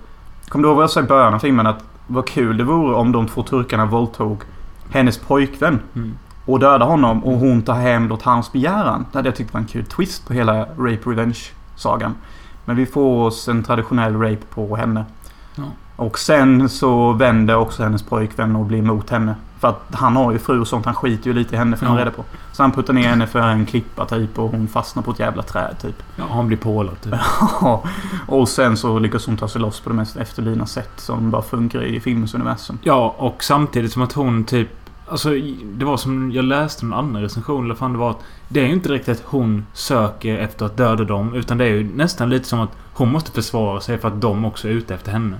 Kommer du ihåg vad jag sa i början av filmen? Att vad kul det vore om de två turkarna våldtog hennes pojkvän. Mm. Och dödar honom och hon tar hem åt hans begäran. Det hade jag tyckt var en kul twist på hela Rape Revenge-sagan. Men vi får oss en traditionell rape på henne. Ja. Och sen så vänder också hennes pojkvän och blir emot henne. För att han har ju fru och sånt. Han skiter ju lite i henne för Ja. han reda på. Så han puttar ner henne för en klippa typ och hon fastnar på ett jävla träd typ. Ja, han blir pålad typ. och sen så lyckas hon ta sig loss på det mest efterlina sätt som bara funkar i filmens universum. Ja, och samtidigt som att hon typ... Alltså, det var som jag läste en annan recension eller fan det var att... Det är ju inte direkt att hon söker efter att döda dem. Utan det är ju nästan lite som att hon måste försvara sig för att de också är ute efter henne.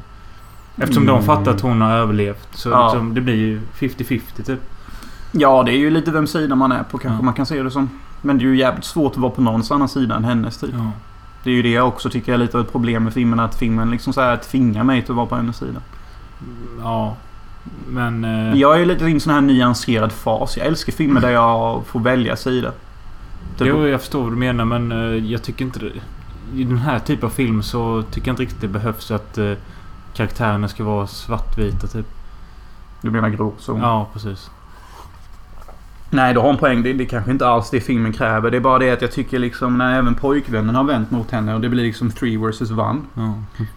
Eftersom de Mm. fattar att hon har överlevt. Så Ja. liksom, det blir ju 50-50 typ. Ja, det är ju lite vem sida man är på kanske Ja. man kan se det som. Men det är ju jävligt svårt att vara på någons annan sida än hennes typ. Ja. Det är ju det jag också tycker är lite av ett problem med filmen. Att filmen liksom så här tvingar mig till att vara på hennes sida. Ja. Men... Eh, Jag är lite i en sån här nyanserad fas. Jag älskar filmer där jag får välja sida. Typ, Jo, jag förstår vad du menar men eh, jag tycker inte det... i den här typen av film så tycker jag inte riktigt det behövs att eh, karaktärerna ska vara svartvita typ. Du menar gråzon? Ja, precis. Nej, du har en poäng. Det, det är kanske inte alls det filmen kräver. Det är bara det att jag tycker liksom när även pojkvännen har vänt mot henne och det blir liksom 3 vs 1. Ja.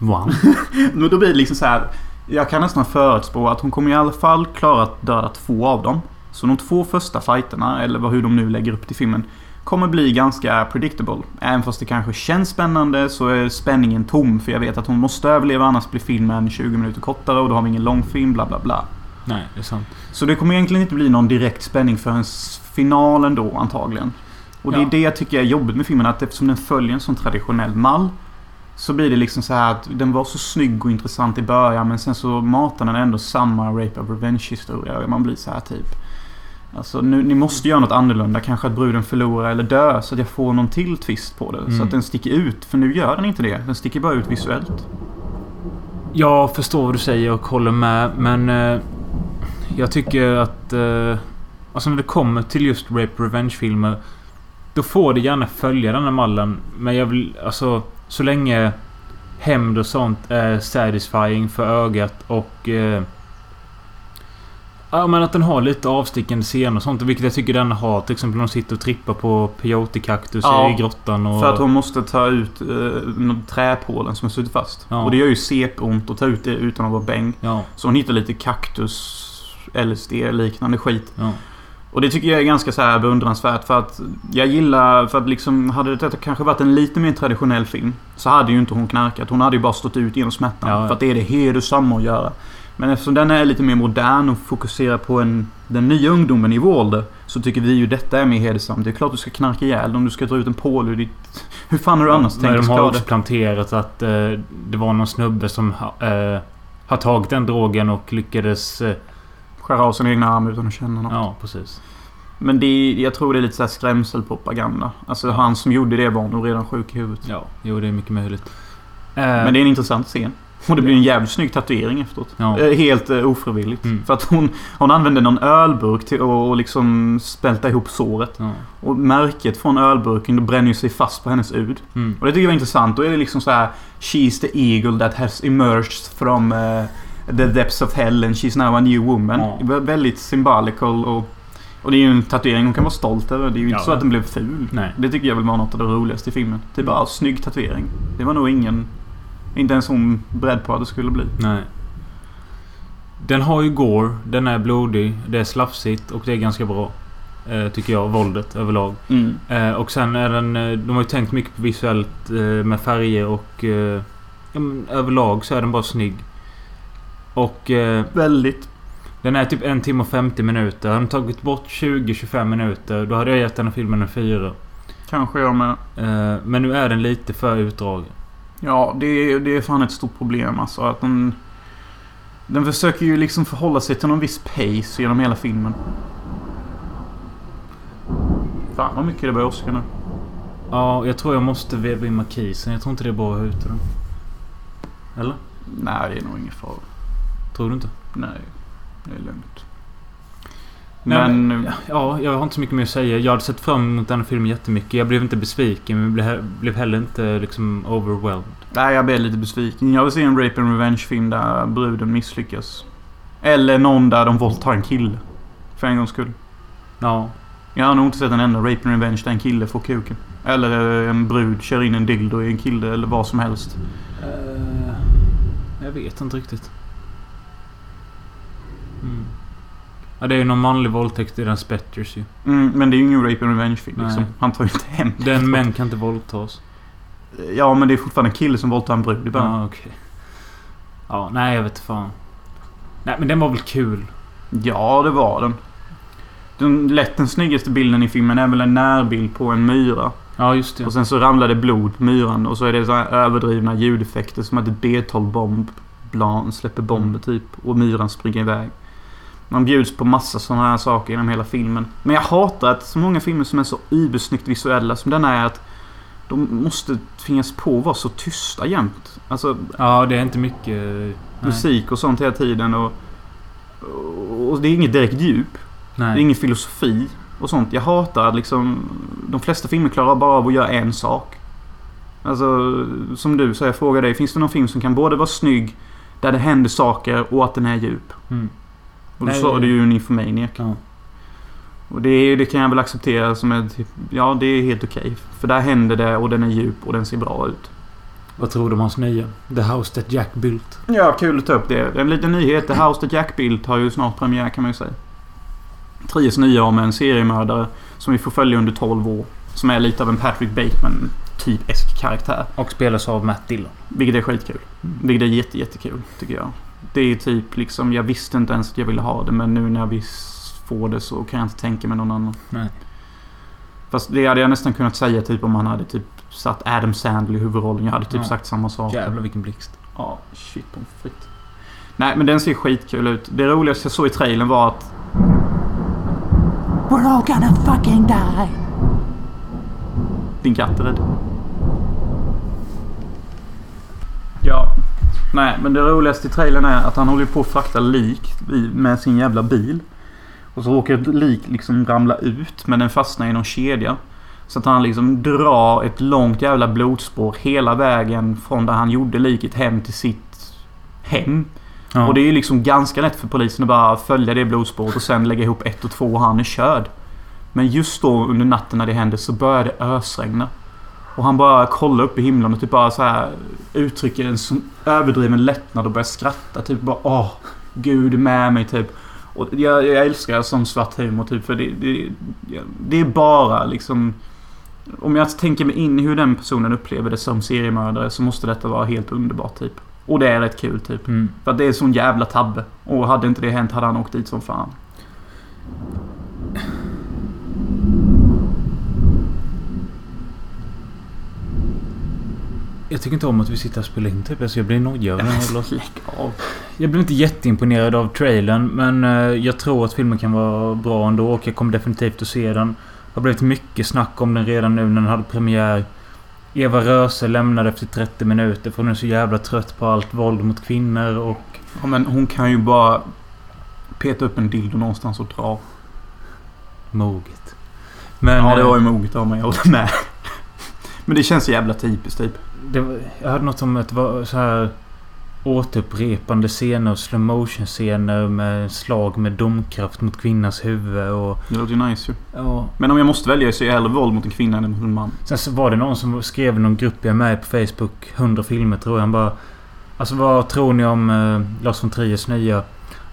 One. Men då blir det liksom så här. Jag kan nästan förutspå att hon kommer i alla fall klara att döda två av dem. Så de två första fighterna, eller hur de nu lägger upp till filmen, kommer bli ganska predictable. Även fast det kanske känns spännande så är spänningen tom. För jag vet att hon måste överleva annars blir filmen 20 minuter kortare och då har vi ingen lång film, bla bla bla. Nej, det är sant. Så det kommer egentligen inte bli någon direkt spänning förrän finalen då antagligen. Och det är Ja. det jag tycker är jobbigt med filmen. Att eftersom den följer en sån traditionell mall. Så blir det liksom så här att den var så snygg och intressant i början men sen så matar den ändå samma Rape of Revenge historia. Och man blir så här typ. Alltså nu, ni måste göra något annorlunda. Kanske att bruden förlorar eller dör så att jag får någon till twist på det. Så Mm. att den sticker ut. För nu gör den inte det. Den sticker bara ut visuellt. Jag förstår vad du säger och håller med, men... Eh, jag tycker att... Eh, alltså när det kommer till just Rape Revenge-filmer. Då får det gärna följa den här mallen. Men jag vill... Alltså... Så länge hämnd och sånt är satisfying för ögat och... Eh, ja, men att den har lite avstickande scener och sånt. Vilket jag tycker den har. Till exempel när de sitter och trippar på peyote-kaktus Ja, i grottan och... För att hon måste ta ut eh, träpålen som har suttit fast. Ja. Och det gör ju sepont att ta ut det utan att vara bäng. Ja, Så hon hittar lite kaktus, LSD-liknande skit. Ja. Och det tycker jag är ganska så här beundransvärt för att jag gillar, för att liksom hade det kanske varit en lite mer traditionell film så hade ju inte hon knarkat. Hon hade ju bara stått ut genom smärtan. Ja, ja. För att det är det hedersamma att göra. Men eftersom den är lite mer modern och fokuserar på en, den nya ungdomen i Walder så tycker vi ju detta är mer hedersamt. Det är klart du ska knarka ihjäl om du ska dra ut en pål ur ditt... Hur fan har du annars Men tänkt de har också planterat att eh, det var någon snubbe som eh, har tagit den drogen och lyckades... Eh, Skära av sin egna arm utan att känna något. ja, precis. Men det är, jag tror det är lite så här skrämselpropaganda. Alltså han som gjorde det var nog redan sjuk i huvudet. Ja, jo det är mycket möjligt. Eh, Men det är en intressant scen. Och det blir en jävligt snygg tatuering efteråt. Ja. Eh, Helt uh, ofrivilligt. Mm. För att hon, hon använde någon ölburk till att och liksom spälta ihop såret. Ja. Och märket från ölburken bränner sig fast på hennes ud. Mm. Och det tycker jag var intressant. Då är det liksom så här She's the eagle that has emerged from eh, the depths of hell and she's now a new woman. Ja. Det väldigt symbolical och... Och det är ju en tatuering hon kan vara stolt över. Det är ju inte Ja. så att den blev ful. Nej. Det tycker jag väl var något av det roligaste i filmen. Typ bara snygg tatuering. Det var nog ingen... Inte ens hon beredd på att det skulle bli. Nej. Den har ju gore, den är blodig, det är slafsigt och det är ganska bra. Eh, tycker jag, våldet överlag. Mm. Eh, och sen är den... eh, De har ju tänkt mycket på visuellt med färger och... Ja, överlag så är den bara snygg. Och... Eh, Väldigt. Den är typ en timme och 50 minuter. Har de tagit bort 20-25 minuter då hade jag gett den här filmen en fyra. Kanske jag med. Eh, men nu är den lite för utdragen. Ja, det är, det är fan ett stort problem alltså. Att den... Den försöker ju liksom förhålla sig till någon viss pace genom hela filmen. Fan vad mycket det börjar åska nu. Ja, jag tror jag måste veva in markisen. Jag tror inte det är bra att ha ute den. Eller? Nej, det är nog ingen fara. Tror du inte? Nej, det är lugnt. Men... Ja, jag har inte så mycket mer att säga. Jag hade sett fram emot den filmen jättemycket. Jag blev inte besviken men blev, blev heller inte liksom overwhelmed. Nej, jag blev lite besviken. Jag vill se en Rape and Revenge-film där bruden misslyckas. Eller någon där de våldtar en kille. För en gångs skull. Ja. Jag har nog inte sett en enda Rape and Revenge där en kille får kuken. Eller en brud kör in en dildo i en kille eller vad som helst. Eh, jag vet inte riktigt. Mm. Ja, det är ju någon manlig våldtäkt i den Spetters ju. Mm, men det är ju ingen Rape and Revenge-film liksom. Han tar ju inte hem Den män kan inte våldtas. Ja, men det är fortfarande en kille som våldtar en brud i början. Ja, okej. Ja, nej jag vet fan. Nej men den var väl kul. Ja, det var den. Den lätt den snyggaste bilden i filmen är väl en närbild på en myra. Ja, just det. Och sen så ramlar det blod på myran och så är det så här överdrivna ljudeffekter som att ett B12-bomb plan släpper bomber typ. Och myran springer iväg. Man bjuds på massa sådana här saker genom hela filmen. Men jag hatar att så många filmer som är så übersnyggt visuella som den är att de måste tvingas på att vara så tysta jämt. Alltså Ja, det är inte mycket... Nej. musik och sånt hela tiden och... Och det är inget direkt djup. Det är Nej. ingen filosofi och sånt. Jag hatar att liksom... De flesta filmer klarar bara av att göra en sak. Alltså, som du säger, jag frågar dig. Finns det någon film som kan både vara snygg, där det händer saker och att den är djup? Mm. Och då Nej, sa du ju Nymphomaniac. Ja. Och det, det kan jag väl acceptera som ett... Ja, det är helt okej. För där händer det och den är djup och den ser bra ut. Vad tror du om hans nya? The House That Jack Built. Ja, kul att ta upp det. En liten nyhet. The House That Jack Built har ju snart premiär kan man ju säga. Trios nya om en seriemördare som vi får följa under 12 år. Som är lite av en Patrick Bateman typ esk karaktär. Och spelas av Matt Dillon. Vilket är skitkul. Vilket är jätte, jättekul tycker jag. Det är typ liksom, jag visste inte ens att jag ville ha det men nu när vi får det så kan jag inte tänka mig någon annan. Nej. Fast det hade jag nästan kunnat säga typ om han hade typ satt Adam Sandler i huvudrollen. Jag hade typ Ja. sagt samma sak. Jävlar vilken blixt. Ja, shit pommes frites. Nej, men den ser skitkul ut. Det roligaste jag såg i trailern var att... We're all gonna fucking die. Din katt är rädd. Ja. Nej, men det roligaste i trailern är att han håller på att frakta lik med sin jävla bil. Och så råkar ett lik liksom ramla ut, men den fastnar i någon kedja. Så att han liksom drar ett långt jävla blodspår hela vägen från där han gjorde liket hem till sitt hem. Ja. Och det är ju liksom ganska lätt för polisen att bara följa det blodspåret och sen lägga ihop ett och två och han är körd. Men just då under natten när det händer så börjar det ösregna. Och han bara kollar upp i himlen och typ bara så här uttrycker en sån överdriven lättnad och börjar skratta. Typ bara åh, Gud med mig typ. Och jag, jag älskar sån svart humor typ för det, det, det är bara liksom... Om jag tänker mig in i hur den personen upplever det som seriemördare så måste detta vara helt underbart typ. Och det är rätt kul typ. Mm. För att det är sån jävla tabbe. Och hade inte det hänt hade han åkt dit som fan. Jag tycker inte om att vi sitter och spelar in typ. Alltså jag blir nojig av den här. Lägg av. Jag blev inte jätteimponerad av trailern. Men eh, jag tror att filmen kan vara bra ändå. Och jag kommer definitivt att se den. Det har blivit mycket snack om den redan nu när den hade premiär. Eva Röse lämnade efter 30 minuter för hon är så jävla trött på allt våld mot kvinnor och... Ja, men hon kan ju bara peta upp en dildo någonstans och dra. Moget. Men... ja, det eh, var ju moget av mig. Jag håller med. Men det känns så jävla typiskt typ. Det jag hörde något om att det var så här återupprepande scener och slow motion scener med slag med domkraft mot kvinnans huvud och... Det låter ju nice ju. Ja. Men om jag måste välja så är jag hellre våld mot en kvinna än mot en man. Sen så var det någon som skrev någon grupp jag är med på Facebook. 100 filmer tror jag. Han bara... Alltså vad tror ni om eh, Lars von Triers nya...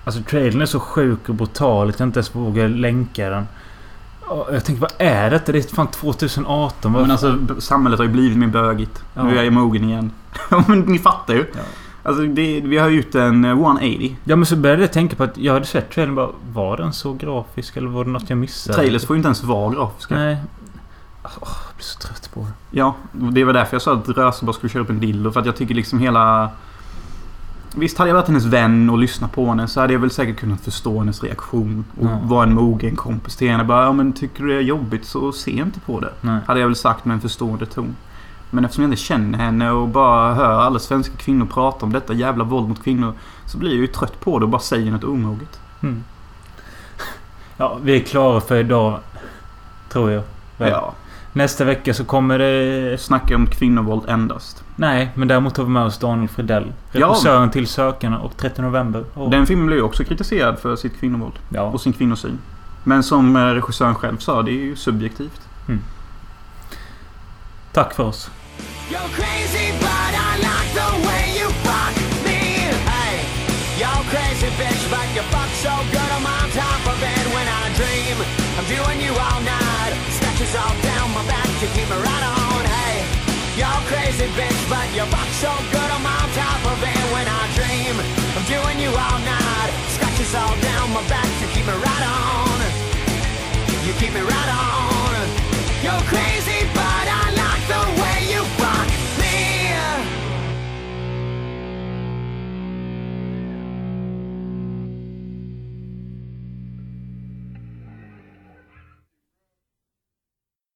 Alltså trailern är så sjuk och brutal att jag inte ens vågar länka den. Jag tänkte vad är detta? Det är fan 2018. Vad Men alltså samhället har ju blivit mer bögigt. Ja. Nu är jag mogen igen. Men ni fattar ju. Ja. Alltså det, vi har gjort en eh, 180. Ja men så började jag tänka på att jag hade sett trailern bara... Var den så grafisk eller var det något jag missade? Trailers får ju inte ens vara grafiska. Nej. Åh, jag blir så trött på det. Ja, det var därför jag sa att Röse bara skulle köra upp en dildo. För att jag tycker liksom hela... Visst, hade jag varit hennes vän och lyssnat på henne så hade jag väl säkert kunnat förstå hennes reaktion. Och Ja. vara en mogen kompis till henne. Bara, ja men tycker du det är jobbigt så se inte på det. Nej. Hade jag väl sagt med en förstående ton. Men eftersom jag inte känner henne och bara hör alla svenska kvinnor prata om detta jävla våld mot kvinnor. Så blir jag ju trött på det och bara säger något omoget. Mm. Ja, vi är klara för idag. Tror jag. Väl? Ja. Nästa vecka så kommer det... Snacka om kvinnovåld endast. Nej, men däremot har vi med oss Daniel Fredell. Ja. Regissören till Sökarna och 30 november. Och, Den filmen blev ju också kritiserad för sitt kvinnovåld. ja. Och sin kvinnosyn. Men som eh, regissören själv sa, det är ju subjektivt. Tack för oss. You're crazy, but I like the way you fuck me. Hey, you're crazy, bitch, but you fuck so good me right on, hey. You're crazy, bitch, but you rock so good I'm on top of it when I dream. I'm doing you all night. Scratches all down my back, you keep me right on. You keep me right on